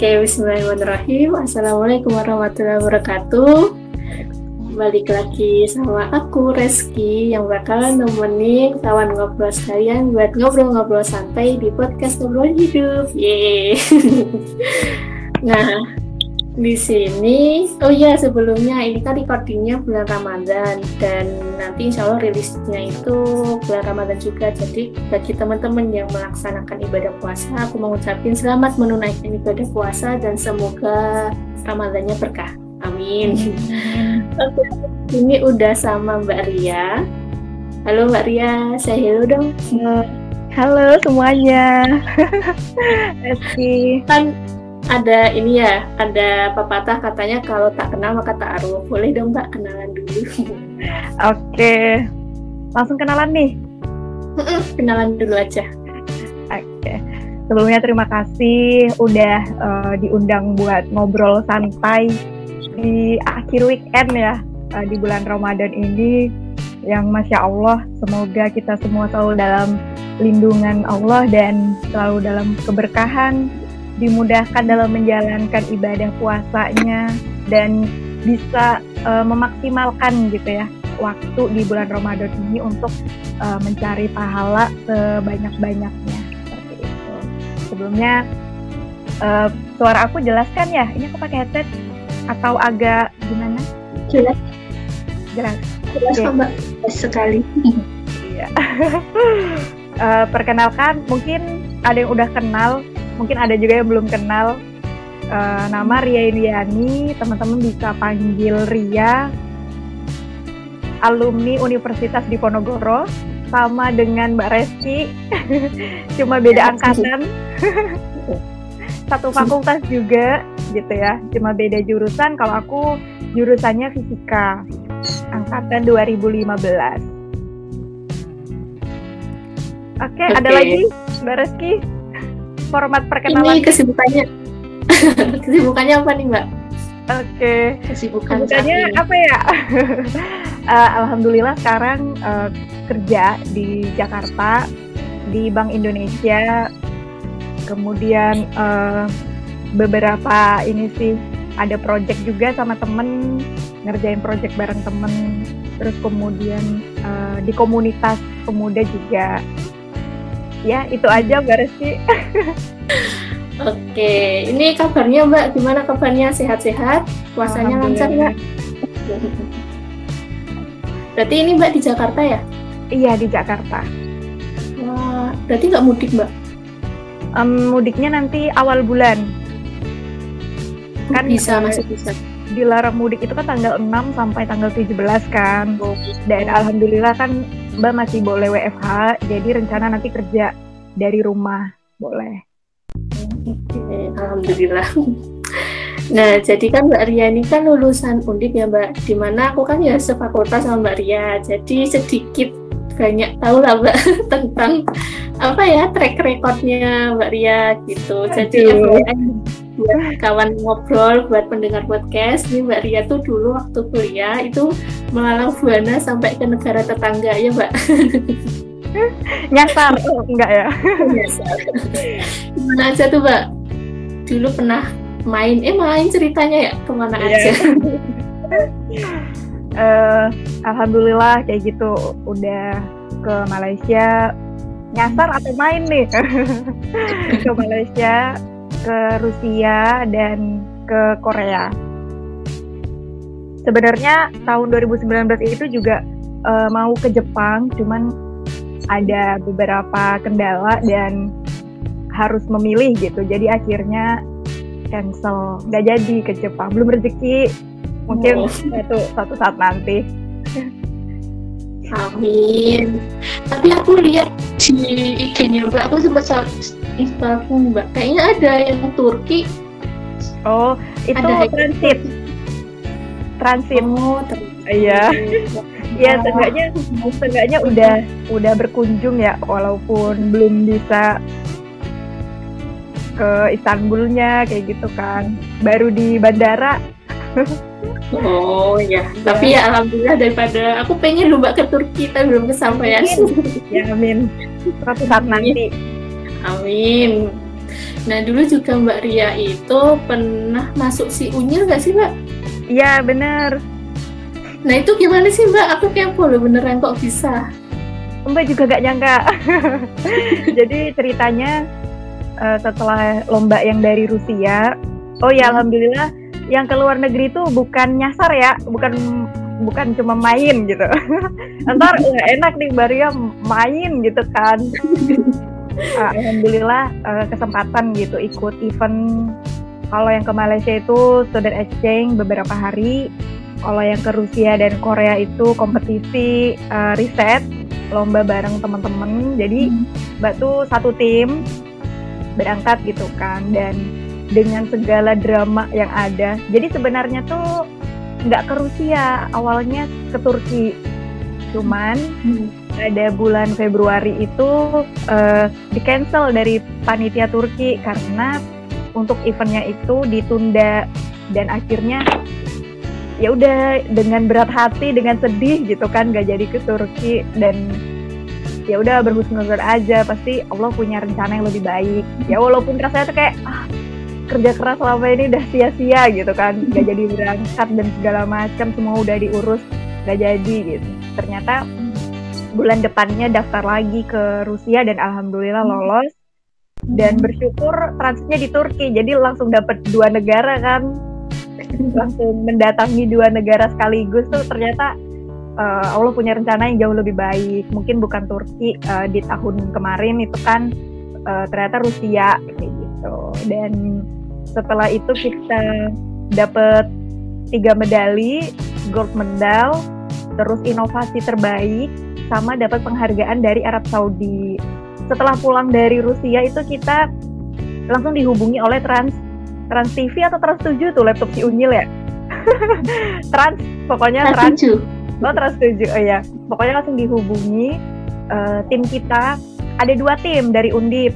Oke, bismillahirrahmanirrahim. Assalamualaikum warahmatullahi wabarakatuh. Balik lagi sama aku Reski yang bakalan nemenin kawan ngobrol sekalian buat ngobrol-ngobrol santai di podcast ngobrol hidup. Yeay. nah, di sini, oh iya sebelumnya ini kan recordingnya bulan Ramadan dan nanti insya Allah rilisnya itu bulan Ramadan juga. Jadi bagi teman-teman yang melaksanakan ibadah puasa, aku mau ucapin selamat menunaikan ibadah puasa dan semoga Ramadannya berkah. Amin. Oke, ini udah sama Mbak Ria. Halo Mbak Ria, saya hello dong. Halo semuanya. Eski. Kan ada ini ya, ada pepatah katanya kalau tak kenal maka tak aruf. Boleh dong Mbak kenalan dulu. Oke, langsung kenalan nih. kenalan dulu aja. Oke, sebelumnya terima kasih udah uh, diundang buat ngobrol santai di akhir weekend ya uh, di bulan Ramadan ini. Yang masya Allah, semoga kita semua selalu dalam lindungan Allah dan selalu dalam keberkahan dimudahkan dalam menjalankan ibadah puasanya dan bisa uh, memaksimalkan gitu ya waktu di bulan Ramadan ini untuk uh, mencari pahala sebanyak-banyaknya seperti itu. Sebelumnya uh, suara aku jelas kan ya? Ini aku pakai headset atau agak gimana? Jelas. Jelas. Jelas okay. Mbak. sekali. Iya. uh, perkenalkan, mungkin ada yang udah kenal mungkin ada juga yang belum kenal uh, nama Ria Iriani, teman-teman bisa panggil Ria, alumni Universitas Diponegoro, sama dengan Mbak Reski, cuma beda angkatan, satu fakultas juga, gitu ya, cuma beda jurusan. Kalau aku jurusannya fisika, angkatan 2015. Oke, okay, okay. ada lagi Mbak Reski? Format perkenalan. Ini kesibukannya. kesibukannya apa nih, Mbak? Oke. Okay. Kesibukan Kesibukannya apa ya? uh, Alhamdulillah sekarang uh, kerja di Jakarta di Bank Indonesia. Kemudian uh, beberapa ini sih ada project juga sama temen ngerjain project bareng temen terus kemudian uh, di komunitas pemuda juga ya itu aja Mbak Reski Oke, ini kabarnya Mbak, gimana kabarnya? Sehat-sehat? Puasanya lancar Mbak? Berarti ini Mbak di Jakarta ya? Iya di Jakarta. Wah, berarti nggak mudik Mbak? Um, mudiknya nanti awal bulan. Kan bisa, masih bisa. Dilarang mudik itu kan tanggal 6 sampai tanggal 17 kan. Oh. Dan alhamdulillah kan Mbak masih boleh WFH, jadi rencana nanti kerja dari rumah, boleh. Alhamdulillah. Nah, jadi kan Mbak Ria ini kan lulusan Undip ya Mbak, di mana aku kan ya sefakultas sama Mbak Ria, jadi sedikit banyak tahu lah Mbak tentang apa ya track recordnya Mbak Ria gitu. Jadi buat kawan ngobrol, buat pendengar podcast, nih Mbak Ria tuh dulu waktu kuliah itu melalang buana sampai ke negara tetangga ya Mbak. Nyasar, enggak ya? Nyasar. Gimana aja tuh Mbak? Dulu pernah main, eh main ceritanya ya ke mana yeah. aja? uh, Alhamdulillah kayak gitu udah ke Malaysia nyasar atau main nih ke Malaysia ke Rusia dan ke Korea. Sebenarnya tahun 2019 itu juga uh, mau ke Jepang, cuman ada beberapa kendala dan harus memilih gitu. Jadi akhirnya cancel, nggak jadi ke Jepang. Belum rezeki, mungkin oh. satu satu saat nanti. Amin. Tapi aku lihat di IG-nya Mbak, aku sempat Instagram Mbak. Kayaknya ada yang Turki. Oh, itu ada transit. Transit. Oh, Iya. Iya, seenggaknya seenggaknya udah udah berkunjung ya walaupun belum bisa ke Istanbulnya kayak gitu kan. Baru di bandara. Oh iya, tapi ya alhamdulillah daripada aku pengen lu ke Turki tapi belum kesampaian. Ya amin. Suatu saat nanti. Amin. Nah dulu juga Mbak Ria itu pernah masuk si Unyil nggak sih Mbak? Iya bener. Nah itu gimana sih Mbak? Aku kepo loh beneran kok bisa. Mbak juga gak nyangka. Jadi ceritanya uh, setelah lomba yang dari Rusia, oh ya hmm. alhamdulillah yang ke luar negeri itu bukan nyasar ya, bukan bukan cuma main gitu. Ntar nggak enak nih Maria main gitu kan. Uh, alhamdulillah uh, kesempatan gitu ikut event. Kalau yang ke Malaysia itu student exchange beberapa hari. Kalau yang ke Rusia dan Korea itu kompetisi uh, riset lomba bareng teman-teman. Jadi hmm. Mbak tuh satu tim berangkat gitu kan dan dengan segala drama yang ada. Jadi sebenarnya tuh nggak ke Rusia, awalnya ke Turki. Cuman hmm. ada bulan Februari itu uh, di cancel dari panitia Turki karena untuk eventnya itu ditunda dan akhirnya ya udah dengan berat hati dengan sedih gitu kan gak jadi ke Turki dan ya udah berhusnuzon aja pasti Allah punya rencana yang lebih baik ya walaupun rasanya tuh kayak ah kerja keras selama ini udah sia-sia gitu kan. Gak jadi berangkat dan segala macam semua udah diurus gak jadi gitu. Ternyata bulan depannya daftar lagi ke Rusia dan alhamdulillah lolos. Dan bersyukur transitnya di Turki jadi langsung dapat dua negara kan. Langsung mendatangi dua negara sekaligus tuh ternyata uh, Allah punya rencana yang jauh lebih baik. Mungkin bukan Turki uh, di tahun kemarin itu kan uh, ternyata Rusia kayak gitu. Dan setelah itu kita dapat tiga medali gold medal terus inovasi terbaik sama dapat penghargaan dari Arab Saudi. Setelah pulang dari Rusia itu kita langsung dihubungi oleh Trans Trans TV atau Trans 7 tuh laptop si Unyil ya? Trans pokoknya Trans, Trans 7 oh Trans 7 oh ya pokoknya langsung dihubungi uh, tim kita. Ada dua tim dari Undip.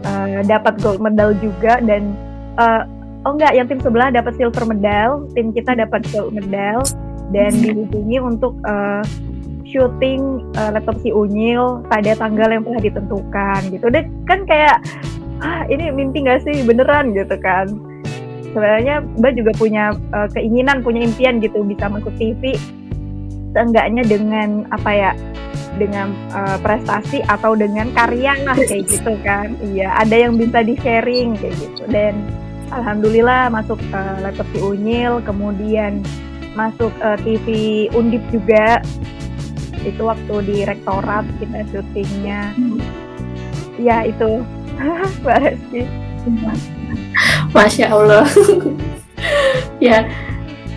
Uh, dapat gold medal juga dan uh, oh enggak yang tim sebelah dapat silver medal tim kita dapat gold medal dan dihubungi untuk uh, syuting uh, laptop si Unyil pada tanggal yang telah ditentukan gitu. Deh kan kayak ah ini mimpi gak sih? Beneran gitu kan. Sebenarnya Mbak juga punya uh, keinginan punya impian gitu bisa masuk TV seenggaknya dengan apa ya dengan uh, prestasi atau dengan karya lah kayak gitu kan. Iya ada yang bisa di sharing kayak gitu. Dan alhamdulillah masuk uh, laptop si Unyil kemudian masuk uh, TV Undip juga. Itu waktu di rektorat kita syutingnya. Ya itu. Mbak Reski. Masya Allah. Ya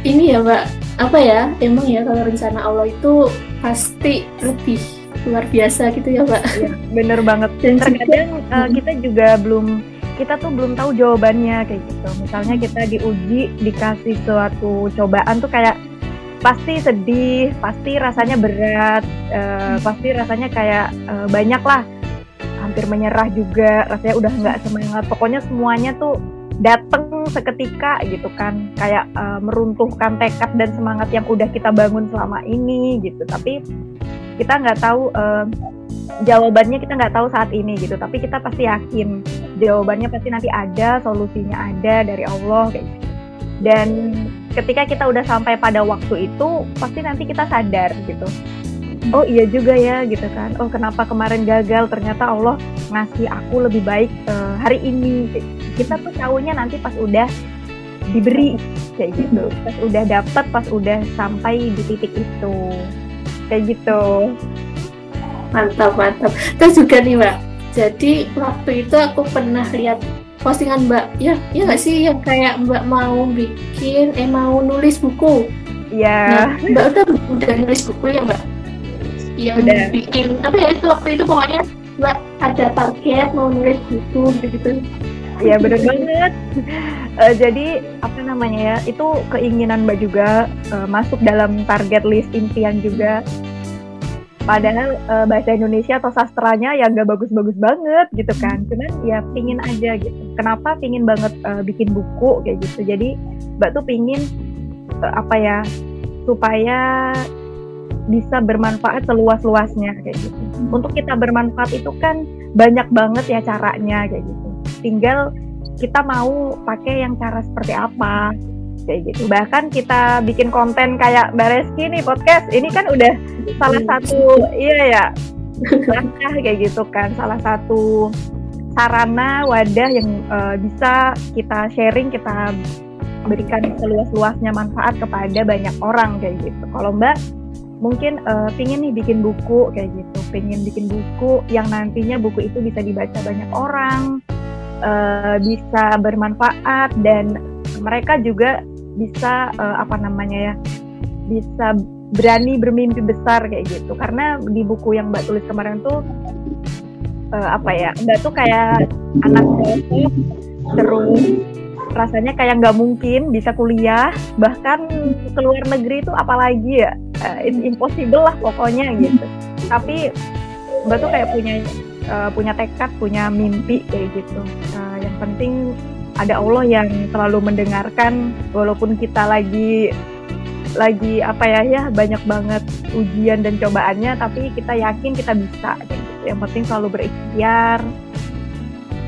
ini ya Mbak. Apa ya? Emang ya kalau rencana Allah itu pasti lebih luar biasa gitu ya Mbak. Ya, bener banget. Dan terkadang uh, kita juga belum kita tuh belum tahu jawabannya kayak gitu. Misalnya kita diuji dikasih suatu cobaan tuh kayak pasti sedih, pasti rasanya berat, uh, pasti rasanya kayak uh, banyak lah, hampir menyerah juga, rasanya udah nggak semangat. Pokoknya semuanya tuh dateng seketika gitu kan, kayak uh, meruntuhkan tekad dan semangat yang udah kita bangun selama ini gitu. Tapi kita nggak tahu uh, jawabannya kita nggak tahu saat ini gitu. Tapi kita pasti yakin jawabannya pasti nanti ada solusinya ada dari Allah kayak gitu. Dan ketika kita udah sampai pada waktu itu pasti nanti kita sadar gitu. Oh iya juga ya gitu kan. Oh kenapa kemarin gagal? Ternyata Allah ngasih aku lebih baik uh, hari ini. Kita tuh tahunya nanti pas udah diberi kayak gitu. Pas udah dapet pas udah sampai di titik itu. Kayak gitu mantap mantap. Terus juga nih mbak. Jadi waktu itu aku pernah lihat postingan mbak. Ya ya nggak sih? Yang kayak mbak mau bikin eh mau nulis buku. Ya nah, mbak udah udah nulis buku ya mbak? Yang udah. bikin tapi ya itu waktu itu pokoknya mbak ada target mau nulis buku gitu gitu ya bener banget. Uh, jadi apa namanya ya itu keinginan mbak juga uh, masuk dalam target list impian juga padahal uh, bahasa Indonesia atau sastranya ya nggak bagus-bagus banget gitu kan. Cuman ya pingin aja gitu. Kenapa pingin banget uh, bikin buku kayak gitu? Jadi mbak tuh pingin uh, apa ya supaya bisa bermanfaat seluas-luasnya kayak gitu. Untuk kita bermanfaat itu kan banyak banget ya caranya kayak gitu. Tinggal kita mau pakai yang cara seperti apa kayak gitu. Bahkan kita bikin konten kayak Bareski nih podcast. Ini kan udah salah satu iya ya langkah kayak gitu kan. Salah satu sarana wadah yang uh, bisa kita sharing kita berikan seluas-luasnya manfaat kepada banyak orang kayak gitu. Kalau Mbak mungkin uh, pingin nih bikin buku kayak gitu. Pengen bikin buku yang nantinya buku itu bisa dibaca banyak orang uh, bisa bermanfaat dan mereka juga bisa uh, apa namanya ya bisa berani bermimpi besar kayak gitu. Karena di buku yang mbak tulis kemarin tuh uh, apa ya mbak tuh kayak anak terus rasanya kayak nggak mungkin bisa kuliah bahkan ke luar negeri itu apalagi ya uh, impossible lah pokoknya gitu. Tapi mbak tuh kayak punya uh, punya tekad punya mimpi kayak gitu. Uh, yang penting ada Allah yang selalu mendengarkan walaupun kita lagi lagi apa ya ya banyak banget ujian dan cobaannya tapi kita yakin kita bisa gitu. Yang penting selalu berikhtiar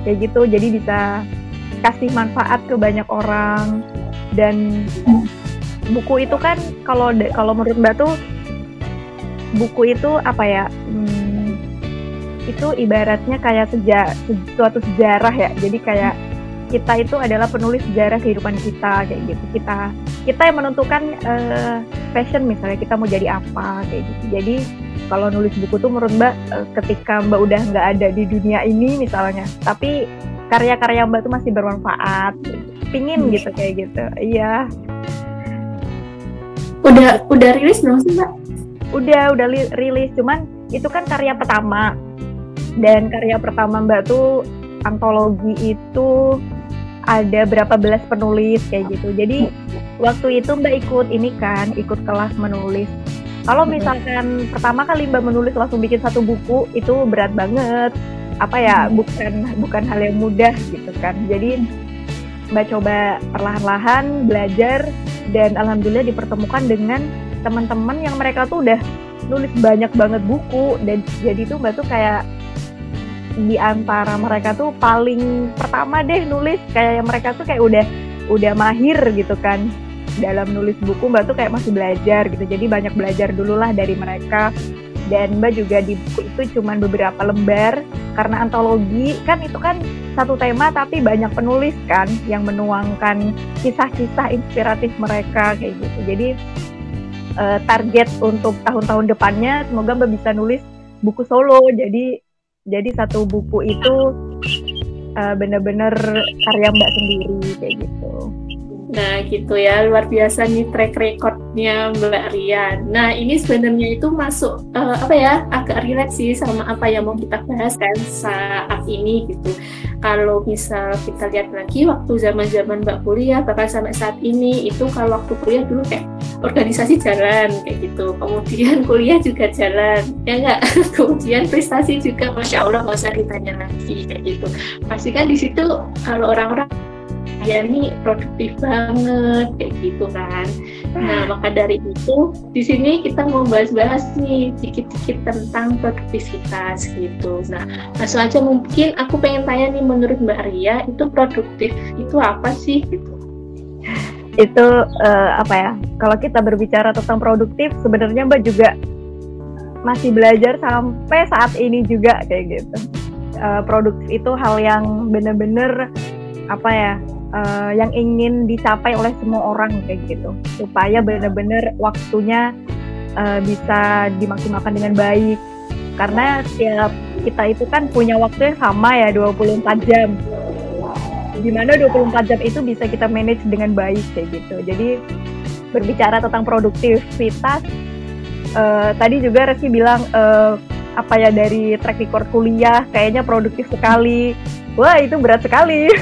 kayak gitu. Jadi bisa kasih manfaat ke banyak orang. Dan buku itu kan kalau kalau menurut Mbak tuh buku itu apa ya hmm, itu ibaratnya kayak seja, suatu sejarah ya. Jadi kayak kita itu adalah penulis sejarah kehidupan kita kayak gitu. Kita kita yang menentukan uh, passion misalnya kita mau jadi apa kayak gitu. Jadi kalau nulis buku tuh menurut mbak uh, ketika mbak udah nggak ada di dunia ini misalnya tapi karya-karya mbak tuh masih bermanfaat pingin hmm. gitu kayak gitu. Iya. Udah udah rilis belum sih mbak? Udah udah rilis. Cuman itu kan karya pertama. Dan karya pertama mbak tuh antologi itu ada berapa belas penulis kayak gitu. Jadi waktu itu Mbak ikut ini kan, ikut kelas menulis. Kalau misalkan pertama kali Mbak menulis langsung bikin satu buku itu berat banget. Apa ya, bukan bukan hal yang mudah gitu kan. Jadi Mbak coba perlahan-lahan belajar dan alhamdulillah dipertemukan dengan teman-teman yang mereka tuh udah nulis banyak banget buku dan jadi tuh Mbak tuh kayak di antara mereka tuh paling pertama deh nulis. Kayak mereka tuh kayak udah udah mahir gitu kan. Dalam nulis buku mbak tuh kayak masih belajar gitu. Jadi banyak belajar dulu lah dari mereka. Dan mbak juga di buku itu cuma beberapa lembar. Karena antologi kan itu kan satu tema tapi banyak penulis kan yang menuangkan kisah-kisah inspiratif mereka kayak gitu. Jadi uh, target untuk tahun-tahun depannya semoga mbak bisa nulis buku solo. Jadi jadi satu buku itu uh, bener-bener karya mbak sendiri kayak gitu Nah gitu ya luar biasa nih track recordnya Mbak Rian. Nah ini sebenarnya itu masuk uh, apa ya agak relate sih sama apa yang mau kita bahas kan saat ini gitu. Kalau misal kita lihat lagi waktu zaman-zaman Mbak kuliah bahkan sampai saat ini itu kalau waktu kuliah dulu kayak organisasi jalan kayak gitu. Kemudian kuliah juga jalan ya enggak. Kemudian prestasi juga masya Allah nggak usah ditanya lagi kayak gitu. Pasti kan di situ kalau orang-orang dia nih produktif banget kayak gitu kan. Nah maka dari itu di sini kita mau bahas-bahas nih sedikit-sedikit tentang produktivitas gitu. Nah langsung aja mungkin aku pengen tanya nih menurut Mbak Ria itu produktif itu apa sih gitu? Itu uh, apa ya? Kalau kita berbicara tentang produktif sebenarnya Mbak juga masih belajar sampai saat ini juga kayak gitu. Uh, produktif itu hal yang bener-bener apa ya uh, yang ingin dicapai oleh semua orang kayak gitu. Supaya benar-benar waktunya uh, bisa dimaksimalkan dengan baik. Karena setiap kita itu kan punya waktu yang sama ya 24 jam. Di mana 24 jam itu bisa kita manage dengan baik kayak gitu. Jadi berbicara tentang produktivitas uh, tadi juga Reski bilang uh, apa ya dari track record kuliah kayaknya produktif sekali wah itu berat sekali.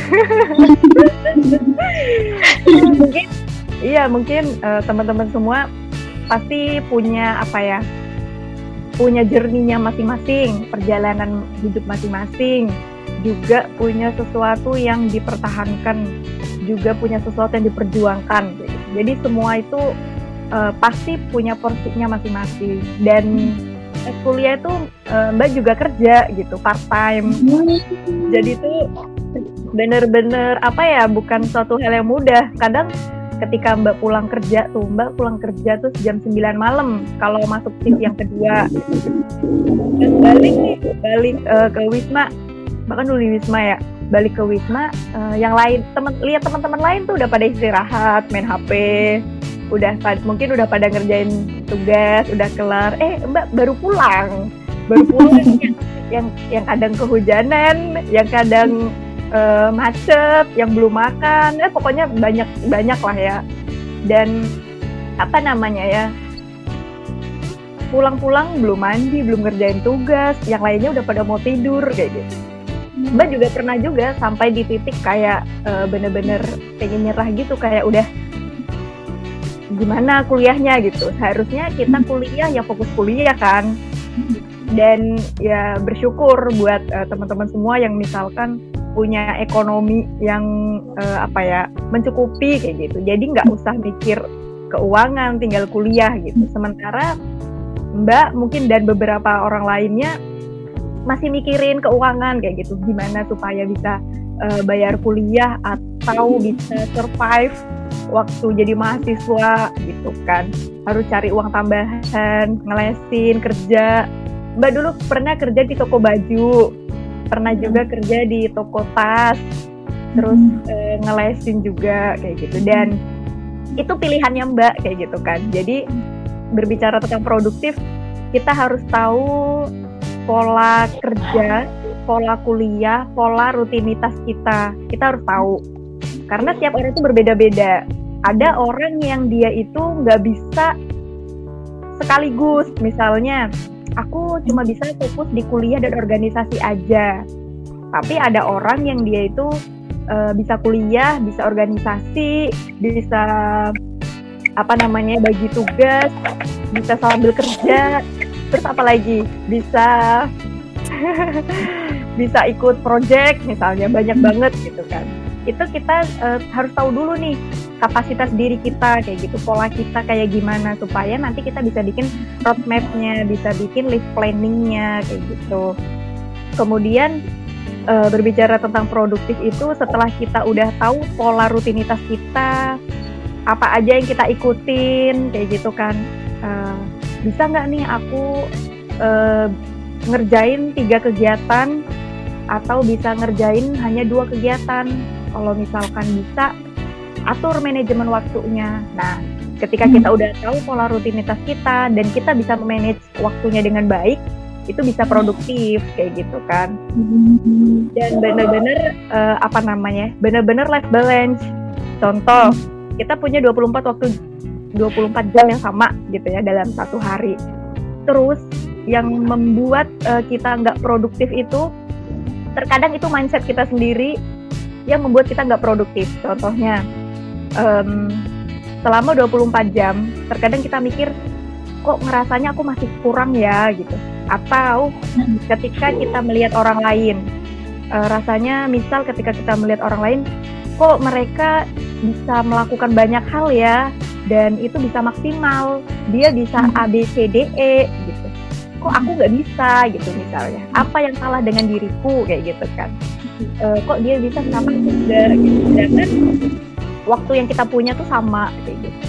Mungkin iya mungkin uh, teman-teman semua pasti punya apa ya punya jerninya masing-masing perjalanan hidup masing-masing juga punya sesuatu yang dipertahankan juga punya sesuatu yang diperjuangkan. Jadi semua itu uh, pasti punya porsinya masing-masing. Dan kuliah itu uh, Mbak juga kerja gitu part time. Jadi itu bener-bener apa ya bukan suatu hal yang mudah. Kadang ketika Mbak pulang kerja tuh Mbak pulang kerja tuh jam 9 malam kalau masuk shift yang kedua. Dan balik nih balik uh, ke Wisma. Bahkan dulu di Wisma ya balik ke Wisma uh, yang lain teman lihat teman-teman lain tuh udah pada istirahat main HP udah mungkin udah pada ngerjain tugas udah kelar eh Mbak baru pulang baru pulang yang, yang yang kadang kehujanan yang kadang uh, macet, yang belum makan, ya pokoknya banyak banyak lah ya. Dan apa namanya ya? Pulang-pulang belum mandi, belum ngerjain tugas, yang lainnya udah pada mau tidur kayak gitu. Mbak juga pernah juga sampai di titik kayak uh, bener-bener pengen nyerah gitu kayak udah gimana kuliahnya gitu. Seharusnya kita kuliah ya fokus kuliah kan. Dan ya bersyukur buat uh, teman-teman semua yang misalkan punya ekonomi yang uh, apa ya mencukupi kayak gitu. Jadi nggak usah mikir keuangan tinggal kuliah gitu. Sementara Mbak mungkin dan beberapa orang lainnya masih mikirin keuangan kayak gitu. Gimana supaya bisa uh, bayar kuliah atau bisa survive waktu jadi mahasiswa gitu kan. Harus cari uang tambahan ngelesin kerja. Mbak dulu pernah kerja di toko baju pernah juga kerja di toko tas terus hmm. e, ngelesin juga kayak gitu. Dan itu pilihannya mbak kayak gitu kan. Jadi berbicara tentang produktif kita harus tahu pola kerja pola kuliah pola rutinitas kita. Kita harus tahu karena tiap orang itu berbeda-beda ada orang yang dia itu nggak bisa sekaligus misalnya aku cuma bisa fokus di kuliah dan organisasi aja. Tapi ada orang yang dia itu uh, bisa kuliah, bisa organisasi, bisa apa namanya bagi tugas, bisa sambil kerja, terus apa lagi? Bisa bisa ikut project misalnya banyak banget gitu kan. Itu kita uh, harus tahu dulu nih kapasitas diri kita kayak gitu pola kita kayak gimana supaya nanti kita bisa bikin roadmapnya bisa bikin list planningnya kayak gitu. Kemudian e, berbicara tentang produktif itu setelah kita udah tahu pola rutinitas kita apa aja yang kita ikutin kayak gitu kan e, bisa nggak nih aku e, ngerjain tiga kegiatan atau bisa ngerjain hanya dua kegiatan kalau misalkan bisa atur manajemen waktunya. Nah, ketika kita udah tahu pola rutinitas kita dan kita bisa manage waktunya dengan baik, itu bisa produktif kayak gitu kan. Dan benar-benar uh, apa namanya? Benar-benar life balance. Contoh, kita punya 24 waktu 24 jam yang sama gitu ya dalam satu hari. Terus yang membuat uh, kita nggak produktif itu terkadang itu mindset kita sendiri yang membuat kita nggak produktif. Contohnya, um, selama 24 jam terkadang kita mikir kok ngerasanya aku masih kurang ya? gitu. Atau ketika kita melihat orang lain uh, rasanya misal ketika kita melihat orang lain kok mereka bisa melakukan banyak hal ya? Dan itu bisa maksimal. Dia bisa hmm. A B C D E gitu. Kok aku nggak bisa? gitu misalnya. Apa yang salah dengan diriku? kayak gitu kan uh, kok dia bisa kenapa enggak gitu. Dan waktu yang kita punya tuh sama kayak gitu.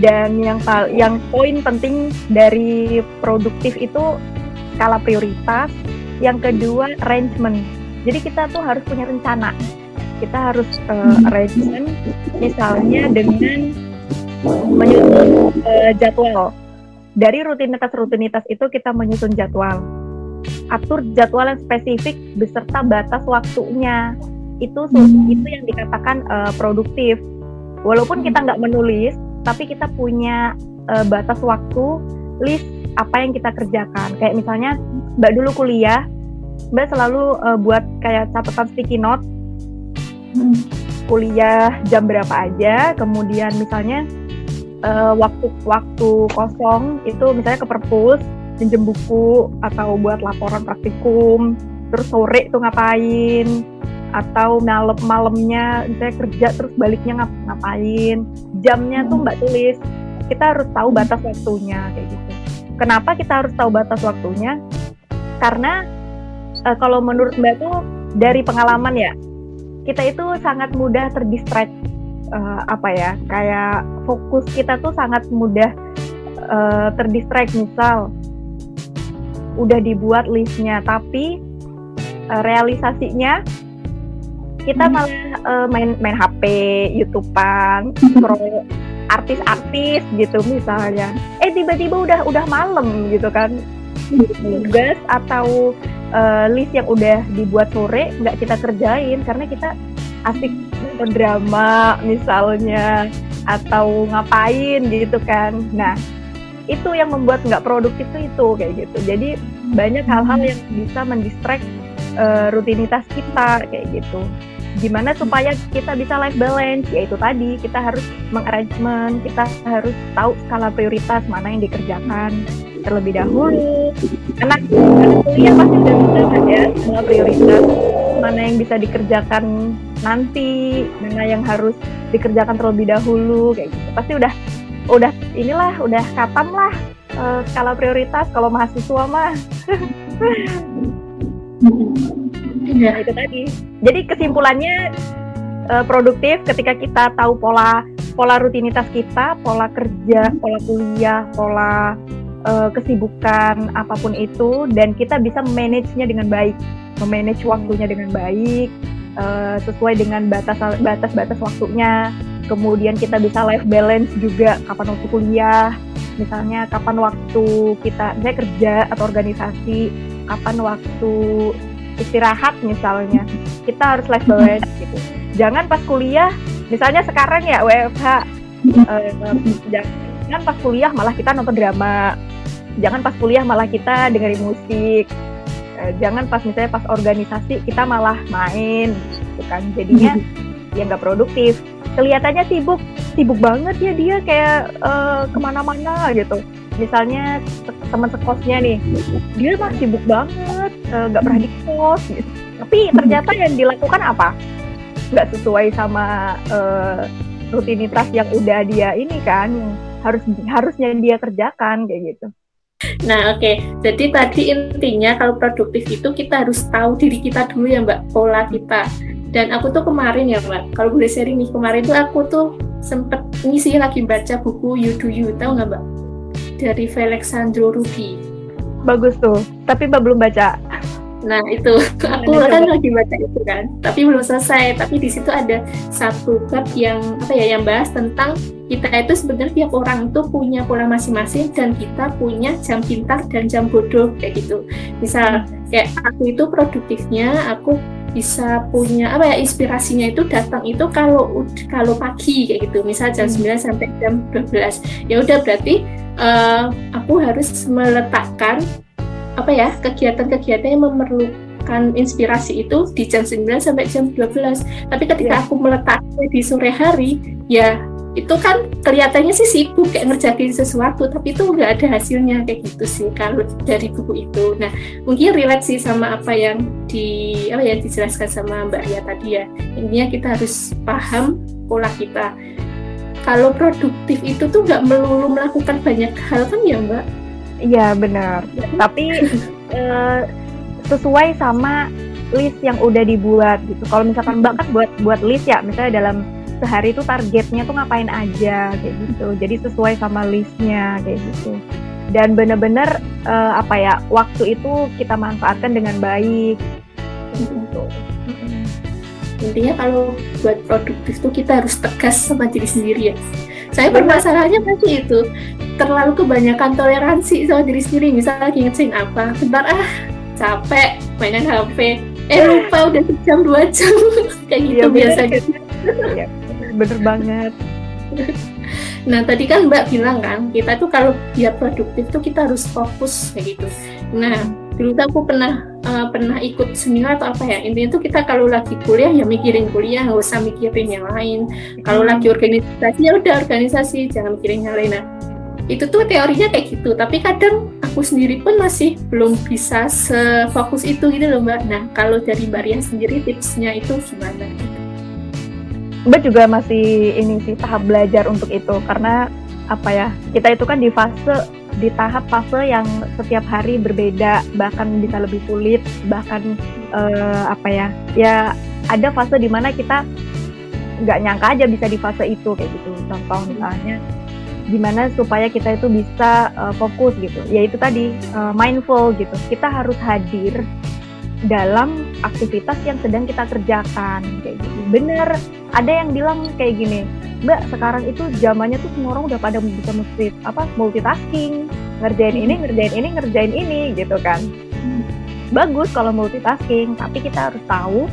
Dan yang yang poin penting dari produktif itu skala prioritas. Yang kedua arrangement. Jadi kita tuh harus punya rencana. Kita harus uh, arrangement misalnya dengan menyusun uh, jadwal. Dari rutinitas-rutinitas itu kita menyusun jadwal atur jadwal yang spesifik beserta batas waktunya. Itu hmm. itu yang dikatakan uh, produktif. Walaupun kita nggak menulis tapi kita punya uh, batas waktu list apa yang kita kerjakan. Kayak misalnya mbak dulu kuliah mbak selalu uh, buat kayak catatan sticky note. Hmm. kuliah jam berapa aja kemudian misalnya uh, waktu waktu kosong itu misalnya ke perpus pinjem buku atau buat laporan praktikum. Terus sore tuh ngapain? Atau malam malamnya saya kerja terus baliknya ngap ngapain? Jamnya tuh mbak tulis. Kita harus tahu batas waktunya kayak gitu. Kenapa kita harus tahu batas waktunya? Karena e, kalau menurut mbak tuh dari pengalaman ya kita itu sangat mudah terdistract uh, apa ya kayak fokus kita tuh sangat mudah uh, terdistract. Misal udah dibuat listnya tapi uh, realisasinya kita hmm. malah uh, main main HP, YouTubean, scroll artis-artis gitu misalnya. Eh tiba-tiba udah udah malam gitu kan. Tugas atau uh, list yang udah dibuat sore nggak kita kerjain karena kita asik nonton drama misalnya atau ngapain gitu kan. Nah itu yang membuat nggak produktif itu itu kayak gitu. Jadi banyak hal-hal yang bisa mendistract uh, rutinitas kita kayak gitu. Gimana supaya kita bisa life balance? Yaitu tadi kita harus mengarrangement kita harus tahu skala prioritas mana yang dikerjakan terlebih dahulu. Karena kuliah pasti udah bisa kan ya skala prioritas. Mana yang bisa dikerjakan nanti mana yang harus dikerjakan terlebih dahulu kayak gitu. Pasti udah udah inilah udah katam lah uh, skala prioritas. Kalau mahasiswa mah. Ya itu tadi. Jadi kesimpulannya uh, produktif ketika kita tahu pola pola rutinitas kita pola kerja pola kuliah pola uh, kesibukan apa pun itu dan kita bisa manage-nya dengan baik. Memanage waktunya dengan baik uh, sesuai dengan batas batas batas waktunya. Kemudian kita bisa life balance juga kapan waktu kuliah misalnya kapan waktu kita saya kerja atau organisasi kapan waktu istirahat misalnya. Kita harus life balance gitu. Jangan pas kuliah misalnya sekarang ya WFH uh, jangan pas kuliah malah kita nonton drama. Jangan pas kuliah malah kita dengerin musik uh, jangan pas misalnya pas organisasi kita malah main gitu kan. Jadinya ya nggak produktif. Kelihatannya sibuk sibuk banget ya dia kayak uh, ke mana-mana gitu. Misalnya teman sekosnya nih dia mah sibuk banget eh, nggak uh, pernah di kos gitu. tapi ternyata yang dilakukan apa? Nggak sesuai sama uh, rutinitas yang udah dia ini kan yang harus harusnya dia kerjakan kayak gitu Nah, oke. Okay. Jadi tadi intinya kalau produktif itu kita harus tahu diri kita dulu ya, Mbak, pola kita. Dan aku tuh kemarin ya, Mbak, kalau boleh sharing nih, kemarin tuh aku tuh sempet ngisi lagi baca buku You Do You, tahu nggak, Mbak? dari Felixandro Rugi. Bagus tuh, tapi Mbak belum baca. Nah itu, aku kan lagi baca itu kan, tapi belum selesai. Tapi di situ ada satu bab yang apa ya, yang bahas tentang kita itu sebenarnya tiap orang tuh punya pola masing-masing dan kita punya jam pintar dan jam bodoh kayak gitu. Misal kayak aku itu produktifnya, aku bisa punya apa ya inspirasinya itu datang itu kalau kalau pagi kayak gitu misal jam 9 hmm. sampai jam 12 ya udah berarti uh, aku harus meletakkan apa ya kegiatan-kegiatan yang memerlukan inspirasi itu di jam 9 sampai jam 12 tapi ketika yeah. aku meletaknya di sore hari ya itu kan kelihatannya sih sibuk kayak ngerjain sesuatu tapi itu nggak ada hasilnya kayak gitu sih kalau dari buku itu. Nah mungkin relate sih sama apa yang di apa ya dijelaskan sama Mbak Ria tadi ya. Intinya kita harus paham pola kita. Kalau produktif itu tuh nggak melulu melakukan banyak hal kan ya Mbak? Iya benar. Tapi uh, sesuai sama list yang udah dibuat gitu. Kalau misalkan Mbak kan buat buat list ya misalnya dalam sehari itu targetnya tuh ngapain aja kayak gitu. Jadi sesuai sama listnya kayak gitu. Dan bener-bener uh, apa ya waktu itu kita manfaatkan dengan baik. Gitu. intinya kalau buat produktif tuh kita harus tegas sama diri sendiri ya. Saya permasalahannya pasti itu terlalu kebanyakan toleransi sama diri sendiri. Misalnya lagi ngesin apa? Bentar ah capek mainan HP eh lupa udah sejam dua jam. Kayak gitu ya, biasanya. Ya bener banget. Nah tadi kan mbak bilang kan kita tuh kalau biar produktif tuh kita harus fokus kayak gitu. Nah dulu tuh aku pernah uh, pernah ikut seminar atau apa ya. Intinya tuh kita kalau lagi kuliah ya mikirin kuliah nggak usah mikirin yang lain. Kalau lagi organisasi ya udah organisasi jangan mikirin yang lain. Nah itu tuh teorinya kayak gitu. Tapi kadang aku sendiri pun masih belum bisa sefokus itu gitu loh mbak. Nah kalau dari mbak Ria sendiri tipsnya itu gimana Mbak juga masih ini sih tahap belajar untuk itu. Karena apa ya kita itu kan di fase di tahap fase yang setiap hari berbeda bahkan bisa lebih sulit bahkan uh, apa ya ya ada fase di mana kita nggak nyangka aja bisa di fase itu kayak gitu. Contoh misalnya gimana supaya kita itu bisa uh, fokus gitu. Ya itu tadi uh, mindful gitu. Kita harus hadir dalam aktivitas yang sedang kita kerjakan kayak gitu. Bener ada yang bilang kayak gini mbak sekarang itu zamannya tuh semua orang udah pada bisa multi apa multitasking ngerjain ini ngerjain ini ngerjain ini gitu kan. Bagus kalau multitasking tapi kita harus tahu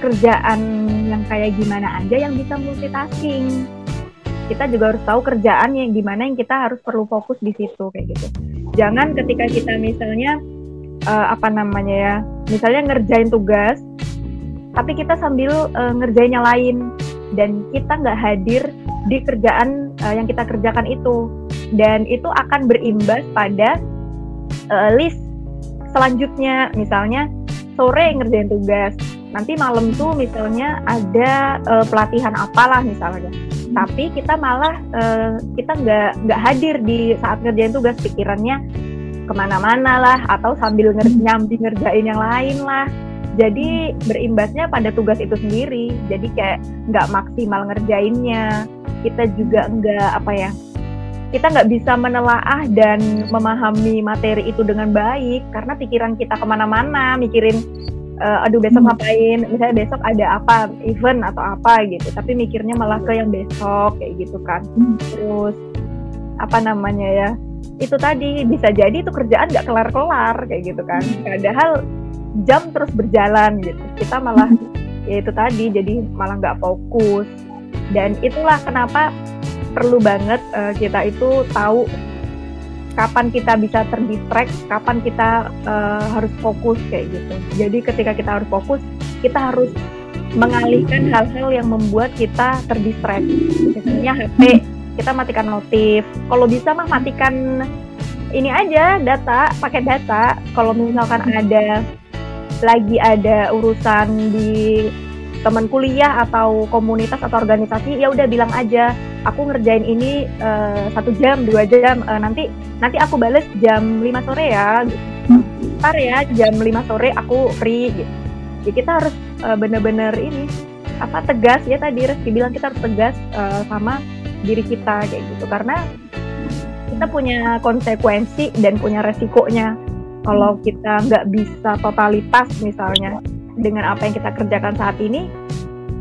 kerjaan yang kayak gimana aja yang bisa multitasking. Kita juga harus tahu kerjaan yang gimana yang kita harus perlu fokus di situ kayak gitu. Jangan ketika kita misalnya uh, apa namanya ya, misalnya ngerjain tugas, tapi kita sambil uh, ngerjain yang lain. Dan kita nggak hadir di kerjaan uh, yang kita kerjakan itu. Dan itu akan berimbas pada uh, list selanjutnya. Misalnya sore ngerjain tugas nanti malam tuh misalnya ada uh, pelatihan apalah misalnya. Tapi kita malah uh, kita nggak nggak hadir di saat ngerjain tugas pikirannya ke mana-mana lah atau sambil nger nyambi ngerjain yang lain lah. Jadi berimbasnya pada tugas itu sendiri. Jadi kayak nggak maksimal ngerjainnya. Kita juga nggak apa ya kita nggak bisa menelaah dan memahami materi itu dengan baik. Karena pikiran kita ke mana-mana mikirin uh, aduh besok hmm. ngapain misalnya besok ada apa event atau apa gitu. Tapi mikirnya malah ke yang besok kayak gitu kan. Hmm. terus apa namanya ya itu tadi bisa jadi itu kerjaan nggak kelar-kelar kayak gitu kan padahal jam terus berjalan gitu kita malah ya itu tadi jadi malah nggak fokus dan itulah kenapa perlu banget uh, kita itu tahu kapan kita bisa terdistract, kapan kita uh, harus fokus kayak gitu. Jadi ketika kita harus fokus, kita harus mengalihkan hal-hal yang membuat kita terdistract. Misalnya HP, kita matikan notif. Kalau bisa mah matikan ini aja data, pakai data. Kalau misalkan ada lagi ada urusan di teman kuliah atau komunitas atau organisasi ya udah bilang aja aku ngerjain ini uh, satu jam dua jam uh, nanti nanti aku bales jam 5 sore ya ntar ya jam 5 sore aku free gitu jadi kita harus uh, bener-bener ini apa tegas ya tadi Reski bilang kita harus tegas uh, sama diri kita kayak gitu karena kita punya konsekuensi dan punya resikonya kalau kita nggak bisa totalitas misalnya dengan apa yang kita kerjakan saat ini,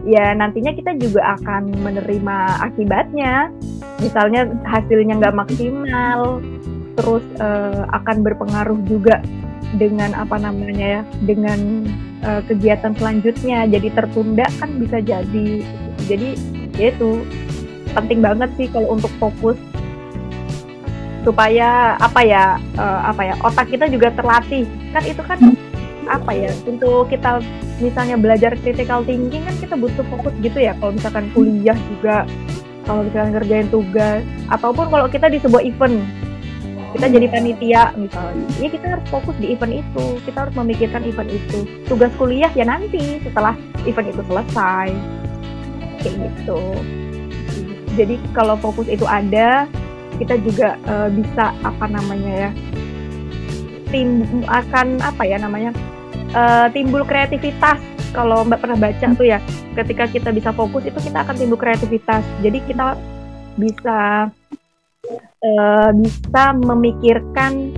ya nantinya kita juga akan menerima akibatnya. Misalnya hasilnya nggak maksimal, terus uh, akan berpengaruh juga dengan apa namanya ya, dengan uh, kegiatan selanjutnya. Jadi tertunda kan bisa jadi. Jadi ya itu penting banget sih kalau untuk fokus. Supaya apa ya uh, apa ya otak kita juga terlatih. Kan itu kan apa ya untuk kita misalnya belajar critical thinking kan kita butuh fokus gitu ya. Kalau misalkan kuliah juga kalau misalkan ngerjain tugas ataupun kalau kita di sebuah event kita jadi panitia misalnya. Ya kita harus fokus di event itu kita harus memikirkan event itu. Tugas kuliah ya nanti setelah event itu selesai. Kayak gitu jadi kalau fokus itu ada kita juga uh, bisa apa namanya ya tim akan apa ya namanya uh, timbul kreativitas. Kalau mbak pernah baca tuh ya ketika kita bisa fokus itu kita akan timbul kreativitas. Jadi kita bisa uh, bisa memikirkan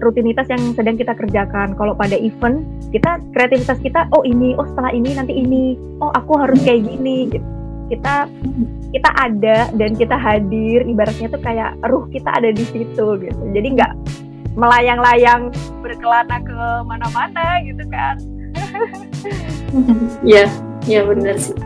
rutinitas yang sedang kita kerjakan. Kalau pada event kita kreativitas kita oh ini oh setelah ini nanti ini oh aku harus kayak gini gitu kita kita ada dan kita hadir ibaratnya tuh kayak ruh kita ada di situ gitu. Jadi nggak melayang-layang berkelana ke mana-mana gitu kan. Ya ya benar sih.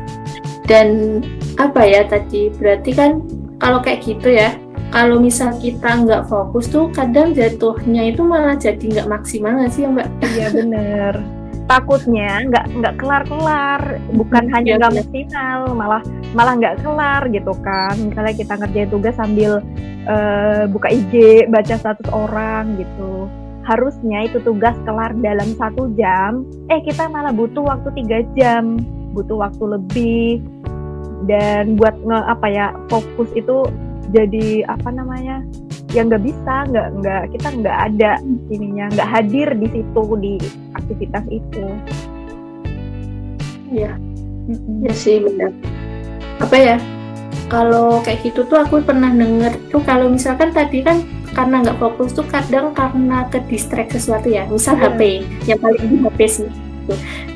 Dan apa ya tadi berarti kan kalau kayak gitu ya kalau misal kita nggak fokus tuh kadang jatuhnya itu malah jadi nggak maksimal nggak sih mbak? Iya benar takutnya nggak nggak kelar kelar bukan hmm, hanya nggak maksimal malah malah nggak kelar gitu kan. Misalnya kita ngerjain tugas sambil uh, buka IG baca status orang gitu. Harusnya itu tugas kelar dalam satu jam eh kita malah butuh waktu tiga jam butuh waktu lebih. Dan buat nge apa ya fokus itu jadi apa namanya yang nggak bisa nggak nggak kita nggak ada ininya nggak hadir di situ di aktivitas itu Iya, ya sih benar. Apa ya? Kalau kayak gitu tuh aku pernah denger tuh kalau misalkan tadi kan karena nggak fokus tuh kadang karena ke distract sesuatu ya, misal yeah. HP, yang paling di HP sih.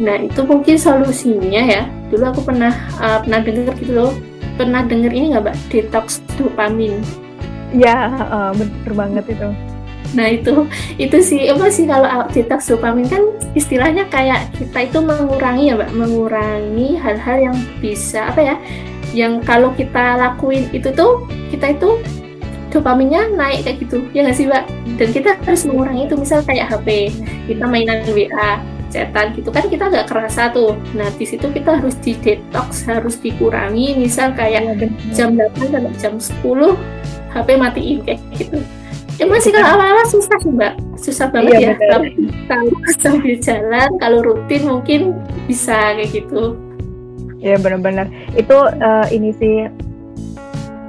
Nah itu mungkin solusinya ya. Dulu aku pernah uh, pernah dengar gitu loh. Pernah dengar ini nggak mbak detox dopamin? Ya uh, bener banget itu. Nah itu itu sih apa sih kalau detox dopamin kan istilahnya kayak kita itu mengurangi ya mbak, mengurangi hal-hal yang bisa apa ya, yang kalau kita lakuin itu tuh kita itu dopaminnya naik kayak gitu. Ya nggak sih mbak? Dan kita harus mengurangi itu misal kayak HP kita mainan WA chatan gitu kan kita nggak kerasa tuh. Nah di situ kita harus di detox harus dikurangi. Misal kayak ya, jam 8 sampai jam 10 HP matiin kayak gitu. Ya masih kalau awal-awal susah sih mbak. Susah banget iya, ya tapi kalau sambil jalan kalau rutin mungkin bisa kayak gitu. Ya benar-benar itu uh, ini sih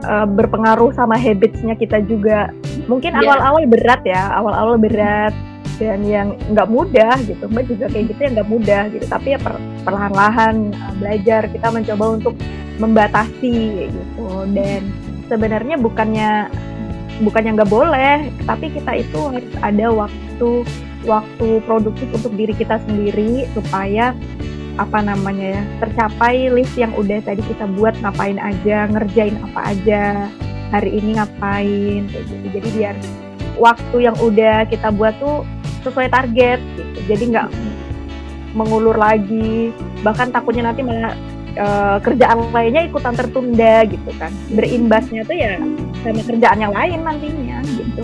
uh, berpengaruh sama habitsnya kita juga. Mungkin iya. awal-awal yeah. berat ya awal-awal berat dan yang nggak mudah gitu. Mbak juga kayak gitu yang nggak mudah gitu. Tapi ya per, perlahan-lahan uh, belajar kita mencoba untuk membatasi gitu. Dan sebenarnya bukannya bukannya nggak boleh tapi kita itu harus ada waktu waktu produktif untuk diri kita sendiri supaya apa namanya ya tercapai list yang udah tadi kita buat ngapain aja ngerjain apa aja hari ini ngapain gitu. Jadi biar waktu yang udah kita buat tuh sesuai target gitu. Jadi nggak mengulur lagi bahkan takutnya nanti malah uh, kerjaan lainnya ikutan tertunda gitu kan. Berimbasnya tuh ya sama kerjaan yang lain nantinya gitu.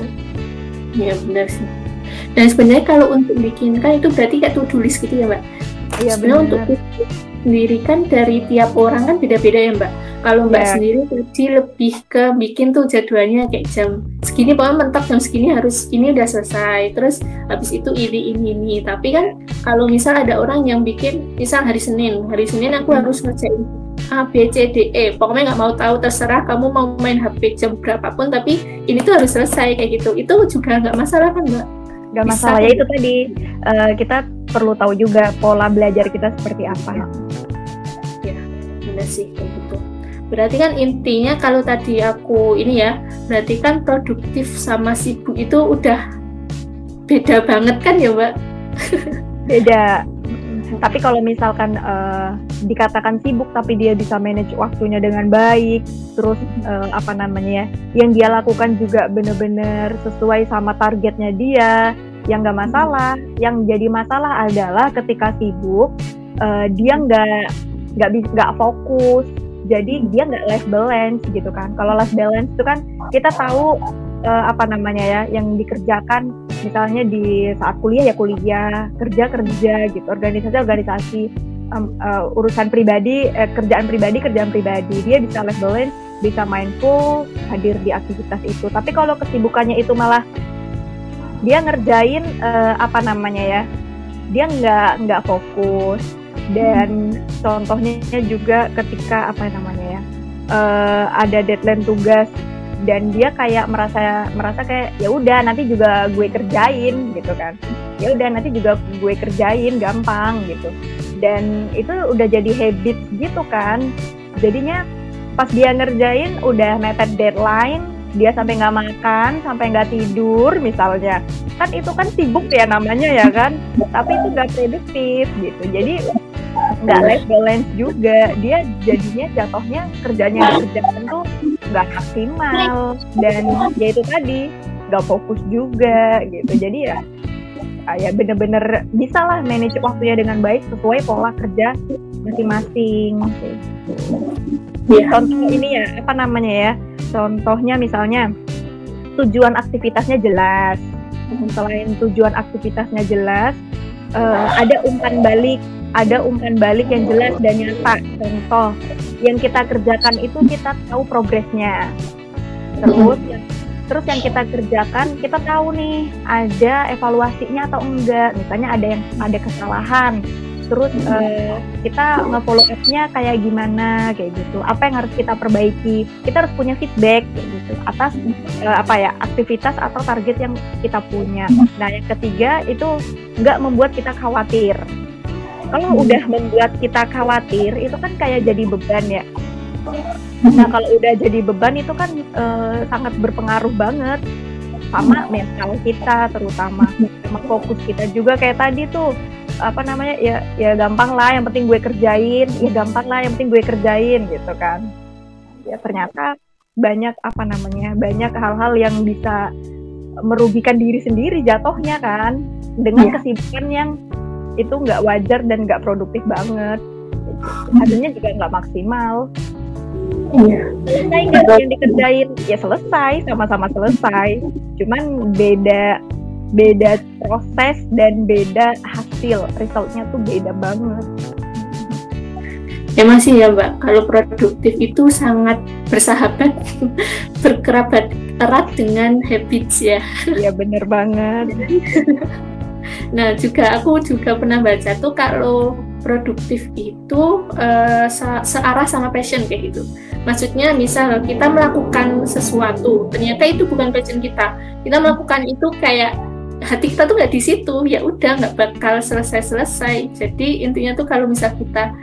Ya benar sih. Dan sebenarnya kalau untuk bikin kan itu berarti kayak list gitu ya mbak? Iya sebenarnya untuk sendiri kan dari tiap orang kan beda-beda ya mbak. Kalau mbak yeah. sendiri tadi lebih ke bikin tuh jadwalnya kayak jam segini pokoknya mentok jam segini harus ini udah selesai terus habis itu ini ini ini. Tapi kan kalau misal ada orang yang bikin misal hari Senin hari Senin aku hmm. harus ngerjain A B C D E. Pokoknya nggak mau tahu terserah kamu mau main HP jam berapapun tapi ini tuh harus selesai kayak gitu. Itu juga nggak masalah kan mbak? Nggak masalah. Ya itu tadi uh, kita perlu tahu juga pola belajar kita seperti apa. Ya benar sih kayak gitu. Berarti kan intinya kalau tadi aku ini ya berarti kan produktif sama sibuk itu udah beda banget kan ya mbak? Beda. Tapi kalau misalkan uh, dikatakan sibuk tapi dia bisa manage waktunya dengan baik terus uh, apa namanya ya yang dia lakukan juga benar-benar sesuai sama targetnya dia yang nggak masalah. Yang jadi masalah adalah ketika sibuk uh, dia nggak nggak nggak fokus. Jadi dia nggak life balance gitu kan. Kalau life balance itu kan kita tahu uh, apa namanya ya yang dikerjakan misalnya di saat kuliah ya kuliah kerja kerja gitu organisasi organisasi um, uh, urusan pribadi eh, kerjaan pribadi kerjaan pribadi. Dia bisa life balance bisa mindful hadir di aktivitas itu. Tapi kalau kesibukannya itu malah dia ngerjain uh, apa namanya ya dia nggak nggak fokus dan contohnya juga ketika apa namanya ya uh, ada deadline tugas dan dia kayak merasa merasa kayak ya udah nanti juga gue kerjain gitu kan. Ya udah nanti juga gue kerjain gampang gitu. Dan itu udah jadi habit gitu kan. Jadinya pas dia ngerjain udah mepet deadline dia sampai nggak makan sampai nggak tidur misalnya. Kan itu kan sibuk ya namanya ya kan. Tapi itu nggak produktif gitu. Jadi nggak life balance juga. Dia jadinya jatuhnya kerjanya kerjaan tuh nggak maksimal. Dan ya itu tadi nggak fokus juga gitu. Jadi ya ah, ya bener-bener bisa lah manage waktunya dengan baik sesuai pola kerja masing-masing. Ya. contoh ini ya apa namanya ya? Contohnya misalnya tujuan aktivitasnya jelas. Selain tujuan aktivitasnya jelas uh, ada umpan balik ada umpan balik yang jelas dan nyata. Contoh, yang kita kerjakan itu kita tahu progresnya. Terus yang terus yang kita kerjakan kita tahu nih ada evaluasinya atau enggak. Misalnya ada yang ada kesalahan. Terus uh, kita nge-follow up-nya kayak gimana kayak gitu. Apa yang harus kita perbaiki? Kita harus punya feedback kayak gitu atas uh, apa ya aktivitas atau target yang kita punya. Nah yang ketiga itu nggak membuat kita khawatir kalau hmm. udah membuat kita khawatir itu kan kayak jadi beban ya nah kalau udah jadi beban itu kan uh, sangat berpengaruh banget sama mental kita terutama sama fokus kita juga kayak tadi tuh apa namanya ya ya gampang lah yang penting gue kerjain ya gampang lah yang penting gue kerjain gitu kan ya ternyata banyak apa namanya banyak hal-hal yang bisa merugikan diri sendiri jatuhnya kan dengan yeah. kesibukan yang itu nggak wajar dan nggak produktif banget hasilnya juga nggak maksimal Iya. Selesai nggak yang dikerjain? Ya selesai, sama-sama selesai. Cuman beda beda proses dan beda hasil. Resultnya tuh beda banget. Ya masih ya Mbak, kalau produktif itu sangat bersahabat, berkerabat erat dengan habits ya. Iya bener banget. nah juga aku juga pernah baca tuh kalau produktif itu uh, searah sama passion kayak gitu. Maksudnya misal kita melakukan sesuatu, ternyata itu bukan passion kita. Kita melakukan itu kayak hati kita tuh nggak di situ, ya udah nggak bakal selesai-selesai. Jadi intinya tuh kalau misal kita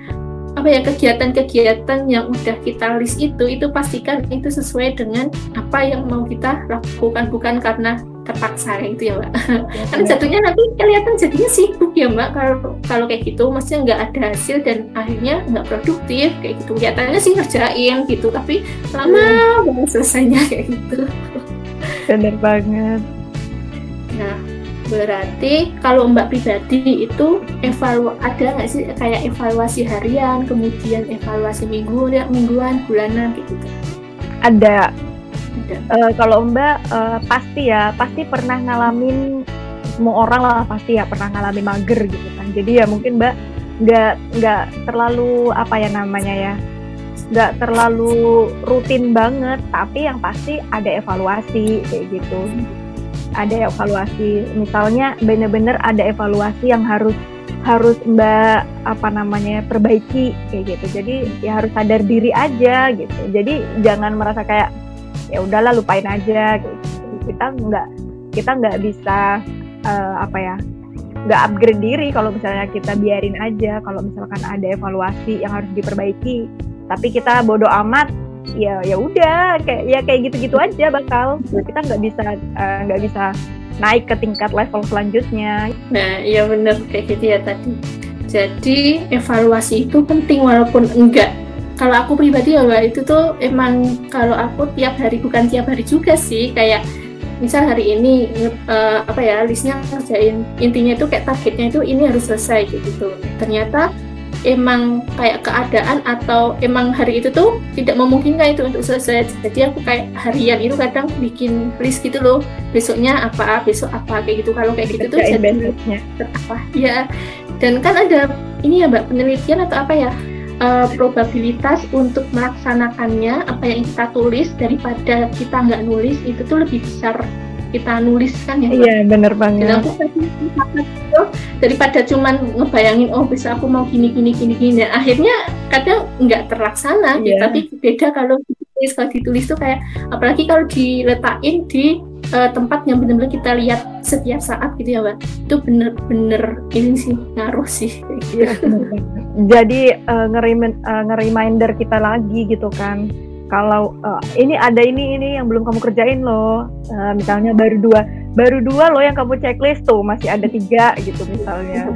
apa ya kegiatan-kegiatan yang udah kita list itu itu pastikan itu sesuai dengan apa yang mau kita lakukan bukan karena terpaksa gitu ya mbak. Ya, kan jatuhnya nanti kelihatan jadinya sibuk ya mbak kalau kalau kayak gitu. Maksudnya nggak ada hasil dan akhirnya nggak produktif kayak gitu. Kelihatannya sih ngerjain gitu tapi lama hmm. banget selesainya kayak gitu. Bener banget. Nah berarti kalau mbak pribadi itu evalu ada nggak sih kayak evaluasi harian kemudian evaluasi mingguan mingguan bulanan gitu? Ada uh, kalau Mbak uh, pasti ya pasti pernah ngalamin semua orang lah pasti ya pernah ngalamin mager gitu kan. Jadi ya mungkin Mbak nggak nggak terlalu apa ya namanya ya nggak terlalu rutin banget tapi yang pasti ada evaluasi kayak gitu. Ada evaluasi misalnya bener-bener ada evaluasi yang harus harus mbak apa namanya perbaiki kayak gitu. Jadi ya harus sadar diri aja gitu. Jadi jangan merasa kayak ya udahlah lupain aja gitu. kita nggak kita nggak bisa uh, apa ya nggak upgrade diri kalau misalnya kita biarin aja kalau misalkan ada evaluasi yang harus diperbaiki. Tapi kita bodoh amat ya ya udah kayak ya kayak gitu-gitu aja bakal. Kita nggak bisa eh, nggak bisa naik ke tingkat level selanjutnya. Nah iya bener kayak gitu ya tadi. Jadi evaluasi itu penting walaupun enggak kalau aku pribadi ya mbak itu tuh emang kalau aku tiap hari bukan tiap hari juga sih. Kayak misal hari ini uh, apa ya listnya ngerjain intinya itu kayak targetnya itu ini harus selesai gitu. Ternyata emang kayak keadaan atau emang hari itu tuh tidak memungkinkan itu untuk selesai. Jadi aku kayak harian itu kadang bikin list gitu loh. Besoknya apa besok apa kayak gitu. Kalau kayak gitu tuh jadi apa ya. Dan kan ada ini ya mbak penelitian atau apa ya uh, probabilitas untuk melaksanakannya apa yang kita tulis daripada kita nggak nulis itu tuh lebih besar kita nulis kan ya iya bener banget dan aku daripada cuman ngebayangin oh bisa aku mau gini gini gini gini dan akhirnya kadang nggak terlaksana yeah. gitu. tapi beda kalau ditulis kalau ditulis tuh kayak apalagi kalau diletakin di uh, tempat yang benar-benar kita lihat setiap saat gitu ya mbak. Itu bener-bener ini sih ngaruh sih. Gitu. jadi uh, nge-reminder uh, kita lagi gitu kan. Kalau uh, ini ada ini ini yang belum kamu kerjain loh. Uh, misalnya baru dua baru dua loh yang kamu checklist tuh masih ada tiga gitu misalnya.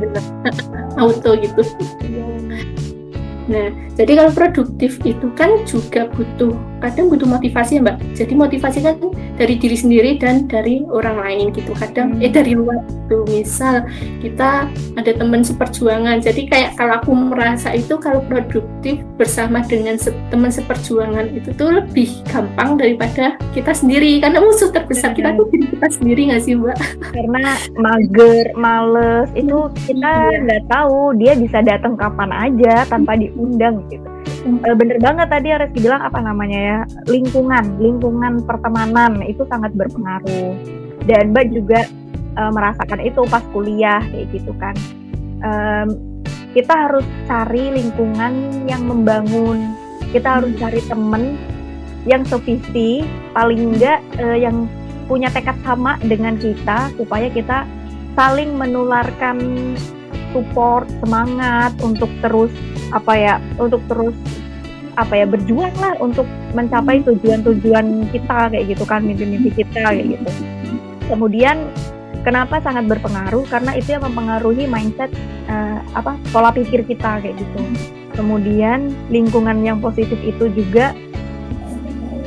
Auto gitu. Iya. Nah, jadi kalau produktif itu kan juga butuh, kadang butuh motivasi ya Mbak. Jadi motivasi kan dari diri sendiri dan dari orang lain gitu. Kadang hmm. eh dari luar itu, misal kita ada teman seperjuangan. Jadi kayak kalau aku merasa itu kalau produktif bersama dengan se teman seperjuangan itu tuh lebih gampang daripada kita sendiri. Karena musuh terbesar kita tuh diri kita sendiri nggak sih Mbak? Karena mager, males itu kita iya. nggak tahu dia bisa datang kapan aja tanpa di undang gitu. E, bener banget tadi Reski bilang apa namanya ya lingkungan, lingkungan pertemanan itu sangat berpengaruh. Dan Mbak juga e, merasakan itu pas kuliah kayak gitu kan. E, kita harus cari lingkungan yang membangun. Kita harus cari temen yang sevisi, paling enggak e, yang punya tekad sama dengan kita supaya kita saling menularkan support semangat untuk terus apa ya untuk terus apa ya berjuang lah untuk mencapai tujuan-tujuan kita kayak gitu kan mimpi-mimpi kita kayak gitu. Kemudian kenapa sangat berpengaruh? Karena itu yang mempengaruhi mindset uh, apa pola pikir kita kayak gitu. Kemudian lingkungan yang positif itu juga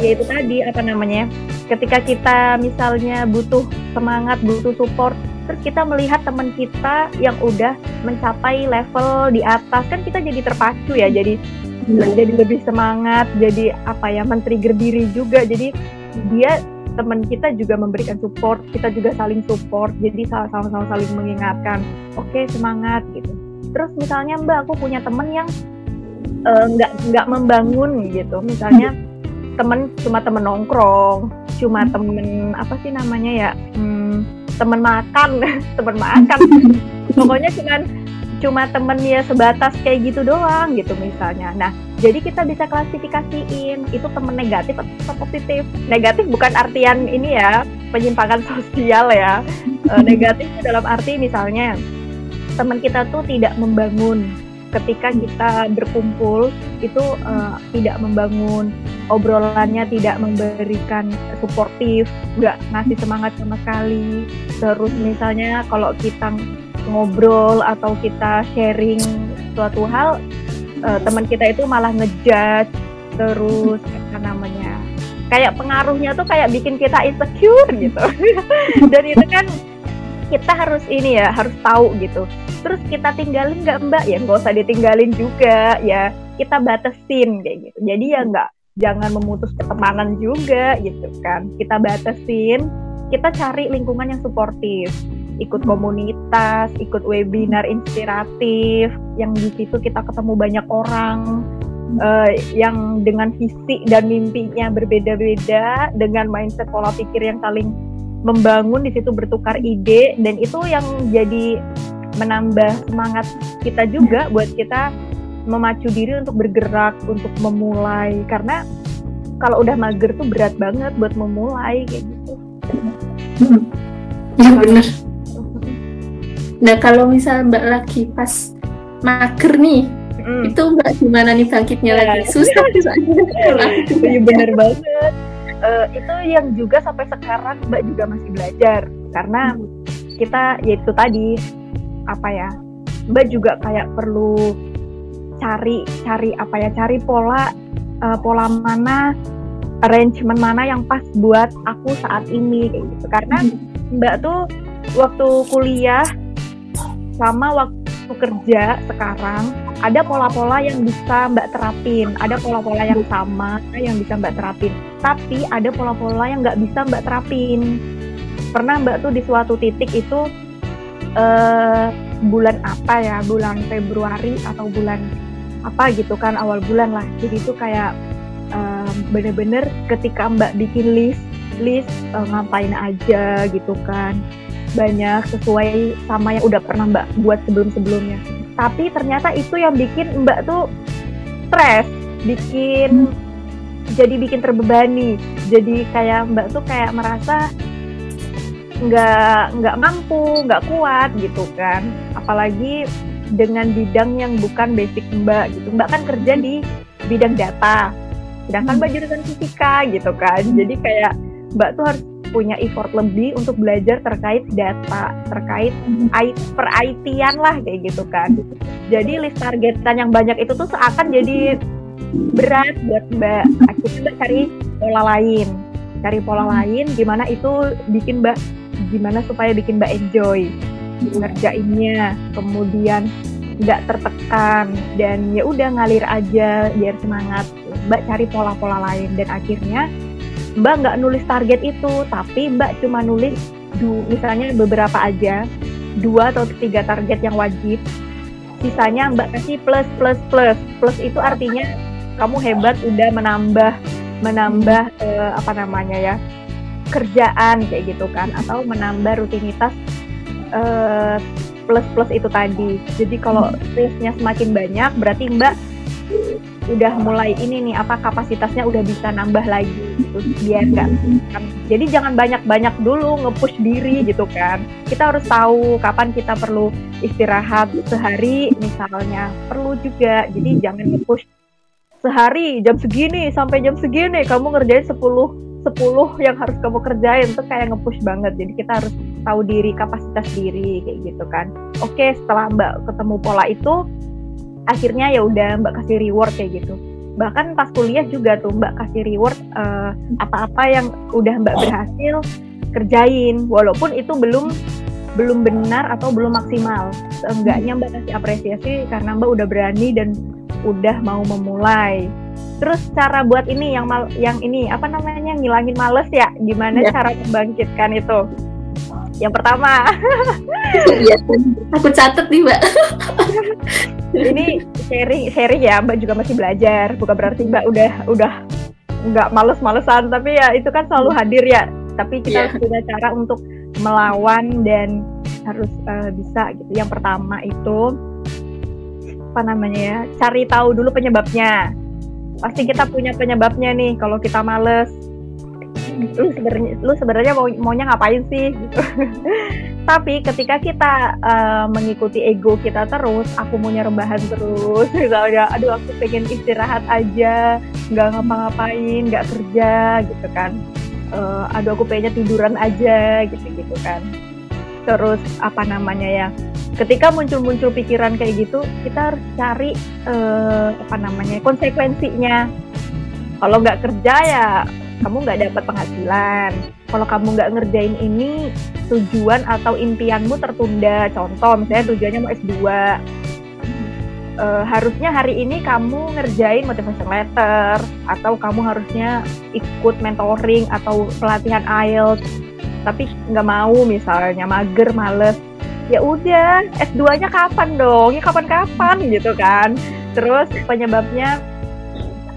yaitu tadi apa namanya ketika kita misalnya butuh semangat butuh support terus kita melihat teman kita yang udah mencapai level di atas. Kan kita jadi terpacu ya jadi jadi lebih semangat jadi apa ya men-trigger diri juga. Jadi dia teman kita juga memberikan support kita juga saling support. Jadi sama-sama saling mengingatkan. Oke okay, semangat gitu. Terus misalnya mbak aku punya temen yang eh, nggak uh, nggak membangun gitu. Misalnya temen cuma temen nongkrong cuma temen apa sih namanya ya hmm, temen makan temen makan pokoknya cuman cuma temen ya sebatas kayak gitu doang gitu misalnya. Nah, jadi kita bisa klasifikasiin itu temen negatif atau positif. Negatif bukan artian ini ya penyimpangan sosial ya. E, negatif dalam arti misalnya teman kita tuh tidak membangun ketika kita berkumpul itu uh, tidak membangun obrolannya tidak memberikan suportif nggak ngasih semangat sama sekali. Terus misalnya kalau kita ngobrol atau kita sharing suatu hal uh, teman kita itu malah ngejudge terus apa namanya kayak pengaruhnya tuh kayak bikin kita insecure gitu. Dan itu kan kita harus ini ya harus tahu gitu. Terus kita tinggalin nggak mbak? Ya nggak usah ditinggalin juga ya. Kita batasin kayak gitu. Jadi ya nggak jangan memutus pertemanan juga gitu kan. Kita batasin kita cari lingkungan yang suportif. Ikut komunitas, ikut webinar inspiratif, yang di situ kita ketemu banyak orang uh, yang dengan visi dan mimpinya berbeda-beda, dengan mindset pola pikir yang saling membangun di situ bertukar ide dan itu yang jadi menambah semangat kita juga buat kita memacu diri untuk bergerak, untuk memulai karena kalau udah mager tuh berat banget buat memulai kayak gitu. Hmm. Ya benar. Nah kalau misal Mbak lagi pas mager nih, mm. itu Mbak gimana nih bangkitnya yeah. lagi? Susah soalnya. Iya bener banget. Uh, itu yang juga sampai sekarang Mbak juga masih belajar karena mm. kita yaitu tadi apa ya Mbak juga kayak perlu cari cari apa ya cari pola uh, pola mana arrangement mana yang pas buat aku saat ini kayak gitu karena mm. Mbak tuh waktu kuliah sama waktu kerja sekarang ada pola-pola yang bisa Mbak terapin, ada pola-pola yang sama yang bisa Mbak terapin, tapi ada pola-pola yang nggak bisa Mbak terapin. Pernah Mbak tuh di suatu titik itu uh, bulan apa ya, bulan Februari atau bulan apa gitu kan awal bulan lah. Jadi itu kayak uh, bener-bener ketika Mbak bikin list, list uh, ngapain aja gitu kan banyak sesuai sama yang udah pernah Mbak buat sebelum-sebelumnya. Tapi ternyata itu yang bikin Mbak tuh stres, bikin jadi bikin terbebani. Jadi kayak Mbak tuh kayak merasa nggak nggak mampu, nggak kuat gitu kan. Apalagi dengan bidang yang bukan basic Mbak gitu. Mbak kan kerja di bidang data, sedangkan Mbak jurusan fisika gitu kan. Jadi kayak Mbak tuh harus punya effort lebih untuk belajar terkait data, terkait IT, per IT-an lah kayak gitu kan. Jadi list targetan yang banyak itu tuh seakan jadi berat buat Mbak. Akhirnya Mbak cari pola lain. Cari pola lain gimana itu bikin Mbak gimana supaya bikin Mbak enjoy ngerjainnya. Kemudian nggak tertekan dan ya udah ngalir aja biar semangat. Mbak cari pola-pola lain dan akhirnya Mbak nggak nulis target itu, tapi Mbak cuma nulis du, misalnya beberapa aja, dua atau tiga target yang wajib. Sisanya Mbak kasih plus plus plus. Plus itu artinya kamu hebat udah menambah menambah eh, apa namanya ya kerjaan kayak gitu kan atau menambah rutinitas eh, plus plus itu tadi. Jadi kalau plusnya semakin banyak berarti Mbak udah mulai ini nih apa kapasitasnya udah bisa nambah lagi gitu biar nggak kan jadi jangan banyak-banyak dulu nge-push diri gitu kan. Kita harus tahu kapan kita perlu istirahat sehari misalnya. Perlu juga. Jadi jangan nge-push sehari jam segini sampai jam segini. Kamu ngerjain 10 10 yang harus kamu kerjain tuh kayak nge-push banget. Jadi kita harus tahu diri, kapasitas diri kayak gitu kan. Oke, setelah Mbak ketemu pola itu akhirnya ya udah Mbak kasih reward kayak gitu. Bahkan pas kuliah juga tuh Mbak kasih reward uh, apa-apa yang udah Mbak berhasil kerjain walaupun itu belum belum benar atau belum maksimal. Seenggaknya Mbak kasih apresiasi karena Mbak udah berani dan udah mau memulai Terus cara buat ini yang mal, yang ini apa namanya ngilangin males ya? Gimana ya. cara membangkitkan itu? Yang pertama. Iya, aku catat nih mbak. ini sharing sharing ya, mbak juga masih belajar. Bukan berarti mbak udah udah nggak males-malesan, tapi ya itu kan selalu hadir ya. Tapi kita yeah. harus punya cara untuk melawan dan harus uh, bisa gitu. Yang pertama itu apa namanya ya? Cari tahu dulu penyebabnya. Pasti kita punya penyebabnya nih kalau kita males. Lu sebenarnya lu sebenarnya mau maunya ngapain sih? Tapi ketika kita uh, mengikuti ego kita terus aku maunya rebahan terus. Misalnya aduh aku pengen istirahat aja nggak ngapa-ngapain nggak kerja gitu kan. Uh, aduh aku pengennya tiduran aja gitu gitu kan. Terus apa namanya ya ketika muncul-muncul pikiran kayak gitu kita harus cari uh, apa namanya konsekuensinya. Kalau nggak kerja ya kamu nggak dapat penghasilan. Kalau kamu nggak ngerjain ini tujuan atau impianmu tertunda. Contoh misalnya tujuannya mau S2 uh, eh, harusnya hari ini kamu ngerjain motivation letter atau kamu harusnya ikut mentoring atau pelatihan IELTS. Tapi nggak mau misalnya mager males ya udah S2-nya kapan dong? Ya kapan-kapan gitu kan. Terus penyebabnya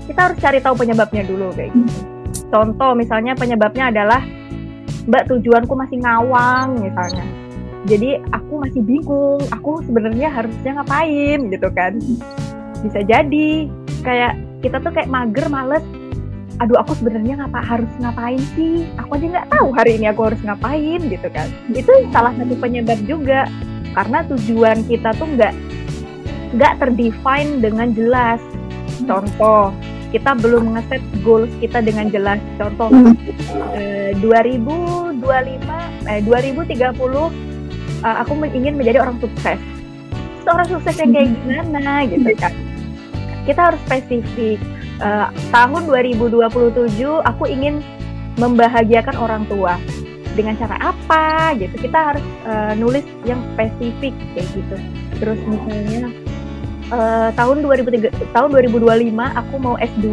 kita harus cari tahu penyebabnya dulu kayak gitu. Contoh misalnya penyebabnya adalah Mbak tujuanku masih ngawang misalnya. Jadi aku masih bingung, aku sebenarnya harusnya ngapain gitu kan. Bisa jadi kayak kita tuh kayak mager, males, aduh aku sebenarnya ngapa harus ngapain sih? Aku aja nggak tahu hari ini aku harus ngapain gitu kan. Itu salah satu penyebab juga karena tujuan kita tuh nggak nggak terdefine dengan jelas. Contoh kita belum ngeset goals kita dengan jelas. Contoh hmm. eh, 2025 eh 2030 eh, aku ingin menjadi orang sukses. Seorang sukses yang kayak hmm. gimana gitu kan. Kita harus spesifik uh, tahun 2027 aku ingin membahagiakan orang tua. Dengan cara apa gitu. Kita harus uh, nulis yang spesifik kayak gitu. Terus misalnya uh, tahun 2003 tahun 2025 aku mau S2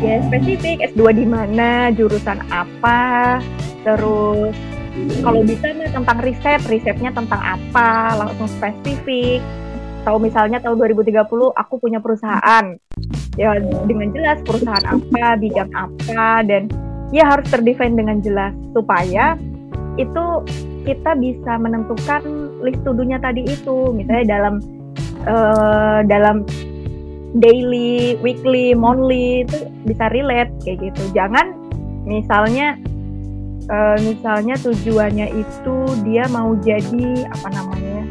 ya spesifik S2 di mana jurusan apa terus kalau bisa nih tentang riset risetnya tentang apa langsung spesifik. Tahu misalnya tahun 2030 aku punya perusahaan ya dengan jelas perusahaan apa bidang apa dan ya harus terdefine dengan jelas supaya itu kita bisa menentukan list tudunya tadi itu misalnya dalam uh, dalam daily, weekly, monthly itu bisa relate kayak gitu. Jangan misalnya uh, misalnya tujuannya itu dia mau jadi apa namanya?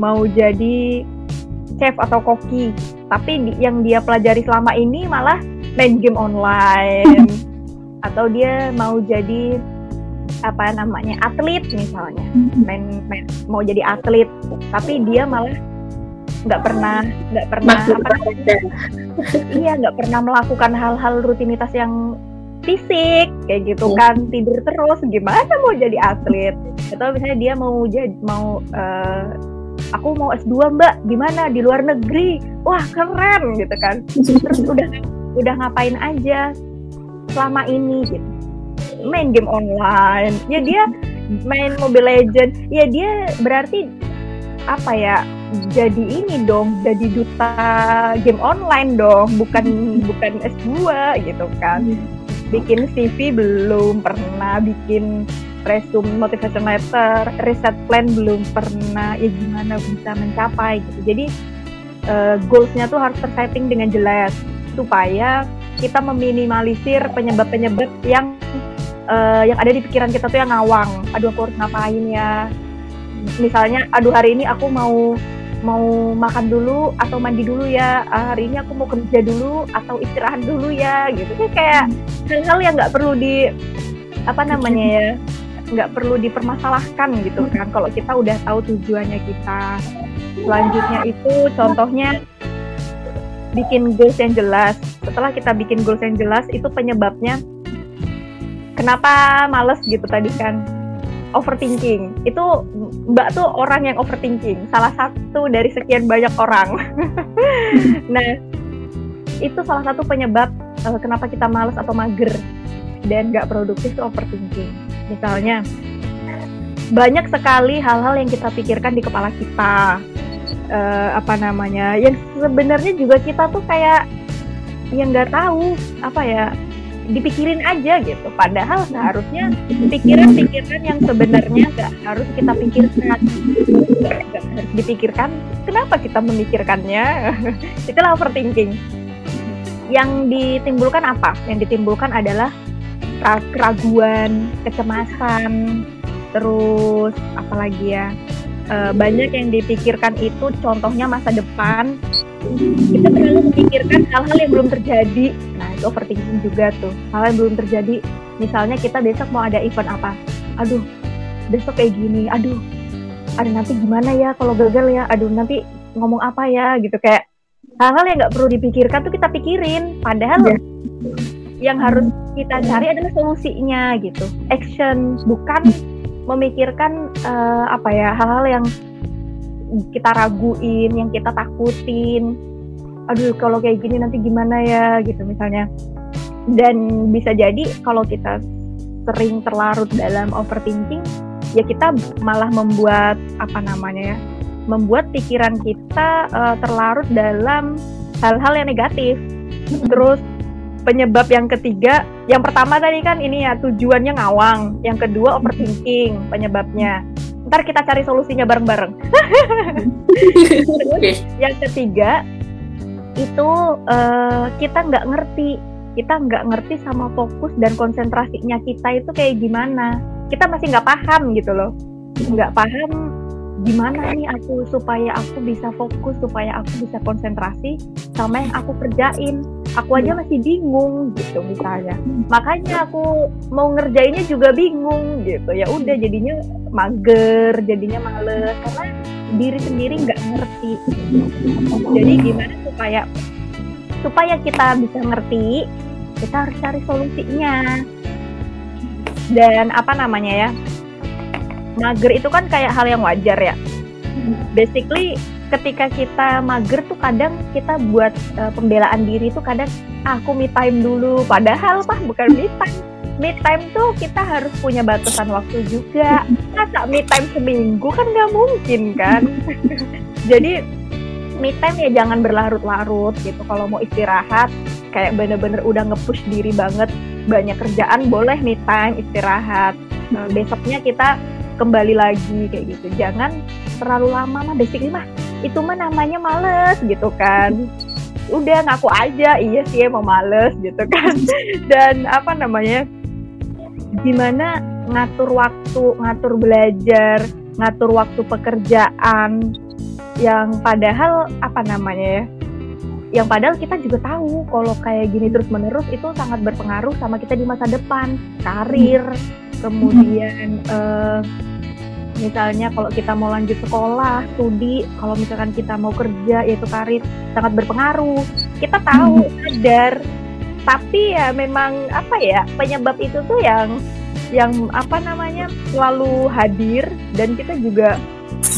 mau jadi chef atau koki. Tapi di, yang dia pelajari selama ini malah main game online. Atau dia mau jadi apa namanya atlet misalnya. Main, main mau jadi atlet. Tapi dia malah nggak pernah nggak pernah apa iya nggak pernah melakukan hal-hal rutinitas yang fisik kayak gitu iya. kan. Tidur terus gimana mau jadi atlet? Atau misalnya dia mau jadi mau uh, aku mau S2 mbak. Gimana? Di luar negeri. Wah keren gitu kan. Terus udah udah ngapain aja selama ini gitu. Main game online. Ya dia main Mobile Legend ya dia berarti apa ya? Jadi ini dong jadi duta game online dong. Bukan bukan S2 gitu kan. Bikin CV belum pernah bikin resume motivation letter, reset plan belum pernah ya gimana bisa mencapai gitu. Jadi uh, goalsnya tuh harus tersetting dengan jelas supaya kita meminimalisir penyebab-penyebab yang uh, yang ada di pikiran kita tuh yang ngawang. Aduh aku harus ngapain ya? Misalnya, aduh hari ini aku mau mau makan dulu atau mandi dulu ya uh, hari ini aku mau kerja dulu atau istirahat dulu ya gitu kayak hal-hal yang nggak perlu di apa namanya ya nggak perlu dipermasalahkan gitu kan kalau kita udah tahu tujuannya kita selanjutnya itu contohnya bikin goals yang jelas. Setelah kita bikin goals yang jelas, itu penyebabnya kenapa males gitu tadi kan overthinking. Itu Mbak tuh orang yang overthinking, salah satu dari sekian banyak orang. nah, itu salah satu penyebab uh, kenapa kita males atau mager dan nggak produktif itu overthinking. Misalnya, banyak sekali hal-hal yang kita pikirkan di kepala kita. Uh, apa namanya yang sebenarnya juga kita tuh kayak yang nggak tahu apa ya dipikirin aja gitu. Padahal seharusnya pikiran-pikiran yang sebenarnya nggak harus kita pikirkan. Nggak harus dipikirkan kenapa kita memikirkannya? Itulah overthinking. Yang ditimbulkan apa? Yang ditimbulkan adalah keraguan kecemasan terus apalagi ya uh, banyak yang dipikirkan itu contohnya masa depan. Kita terlalu memikirkan hal-hal yang belum terjadi. Nah itu overthinking juga tuh. Hal yang belum terjadi misalnya kita besok mau ada event apa? Aduh besok kayak gini. Aduh ada nanti gimana ya kalau gagal ya? Aduh nanti ngomong apa ya? Gitu kayak hal-hal yang nggak perlu dipikirkan tuh kita pikirin. Padahal ya. Yang harus kita cari adalah solusinya gitu action bukan memikirkan uh, apa ya hal-hal yang kita raguin, yang kita takutin. Aduh, kalau kayak gini nanti gimana ya gitu misalnya. Dan bisa jadi kalau kita sering terlarut dalam overthinking, ya kita malah membuat apa namanya ya, membuat pikiran kita uh, terlarut dalam hal-hal yang negatif. Terus penyebab yang ketiga, yang pertama tadi kan ini ya tujuannya ngawang, yang kedua overthinking penyebabnya. Ntar kita cari solusinya bareng-bareng. yang ketiga itu uh, kita nggak ngerti, kita nggak ngerti sama fokus dan konsentrasinya kita itu kayak gimana. Kita masih nggak paham gitu loh, nggak paham gimana nih aku supaya aku bisa fokus supaya aku bisa konsentrasi sama yang aku kerjain. Aku aja masih bingung gitu misalnya. Makanya aku mau ngerjainnya juga bingung gitu. Ya udah jadinya mager jadinya males karena diri sendiri nggak ngerti. Jadi gimana supaya supaya kita bisa ngerti kita harus cari solusinya. Dan apa namanya ya mager itu kan kayak hal yang wajar ya. Basically ketika kita mager tuh kadang kita buat uh, pembelaan diri tuh kadang ah, aku me time dulu. Padahal mah bukan me time. Me time tuh kita harus punya batasan waktu juga. Masa me time seminggu kan nggak mungkin kan. Jadi me time ya jangan berlarut-larut gitu. Kalau mau istirahat kayak bener-bener udah nge-push diri banget banyak kerjaan boleh me time istirahat. Nah, besoknya kita kembali lagi kayak gitu. Jangan terlalu lama mah basically mah itu mah namanya males gitu kan. Udah ngaku aja iya sih mau males gitu kan. Dan apa namanya gimana ngatur waktu ngatur belajar ngatur waktu pekerjaan yang padahal apa namanya ya yang padahal kita juga tahu kalau kayak gini terus menerus itu sangat berpengaruh sama kita di masa depan karir kemudian uh, misalnya kalau kita mau lanjut sekolah, studi, kalau misalkan kita mau kerja yaitu karir sangat berpengaruh. Kita tahu hmm. sadar, tapi ya memang apa ya penyebab itu tuh yang yang apa namanya selalu hadir dan kita juga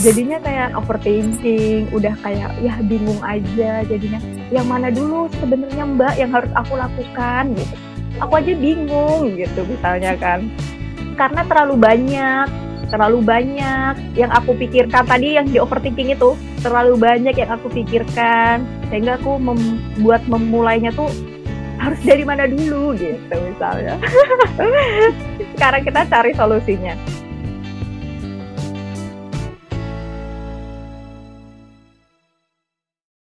jadinya kayak overthinking, udah kayak ya bingung aja jadinya. Yang mana dulu sebenarnya Mbak yang harus aku lakukan gitu. Aku aja bingung gitu misalnya kan. Karena terlalu banyak terlalu banyak yang aku pikirkan. Tadi yang di overthinking itu terlalu banyak yang aku pikirkan. Sehingga aku membuat memulainya tuh harus dari mana dulu gitu misalnya. Sekarang kita cari solusinya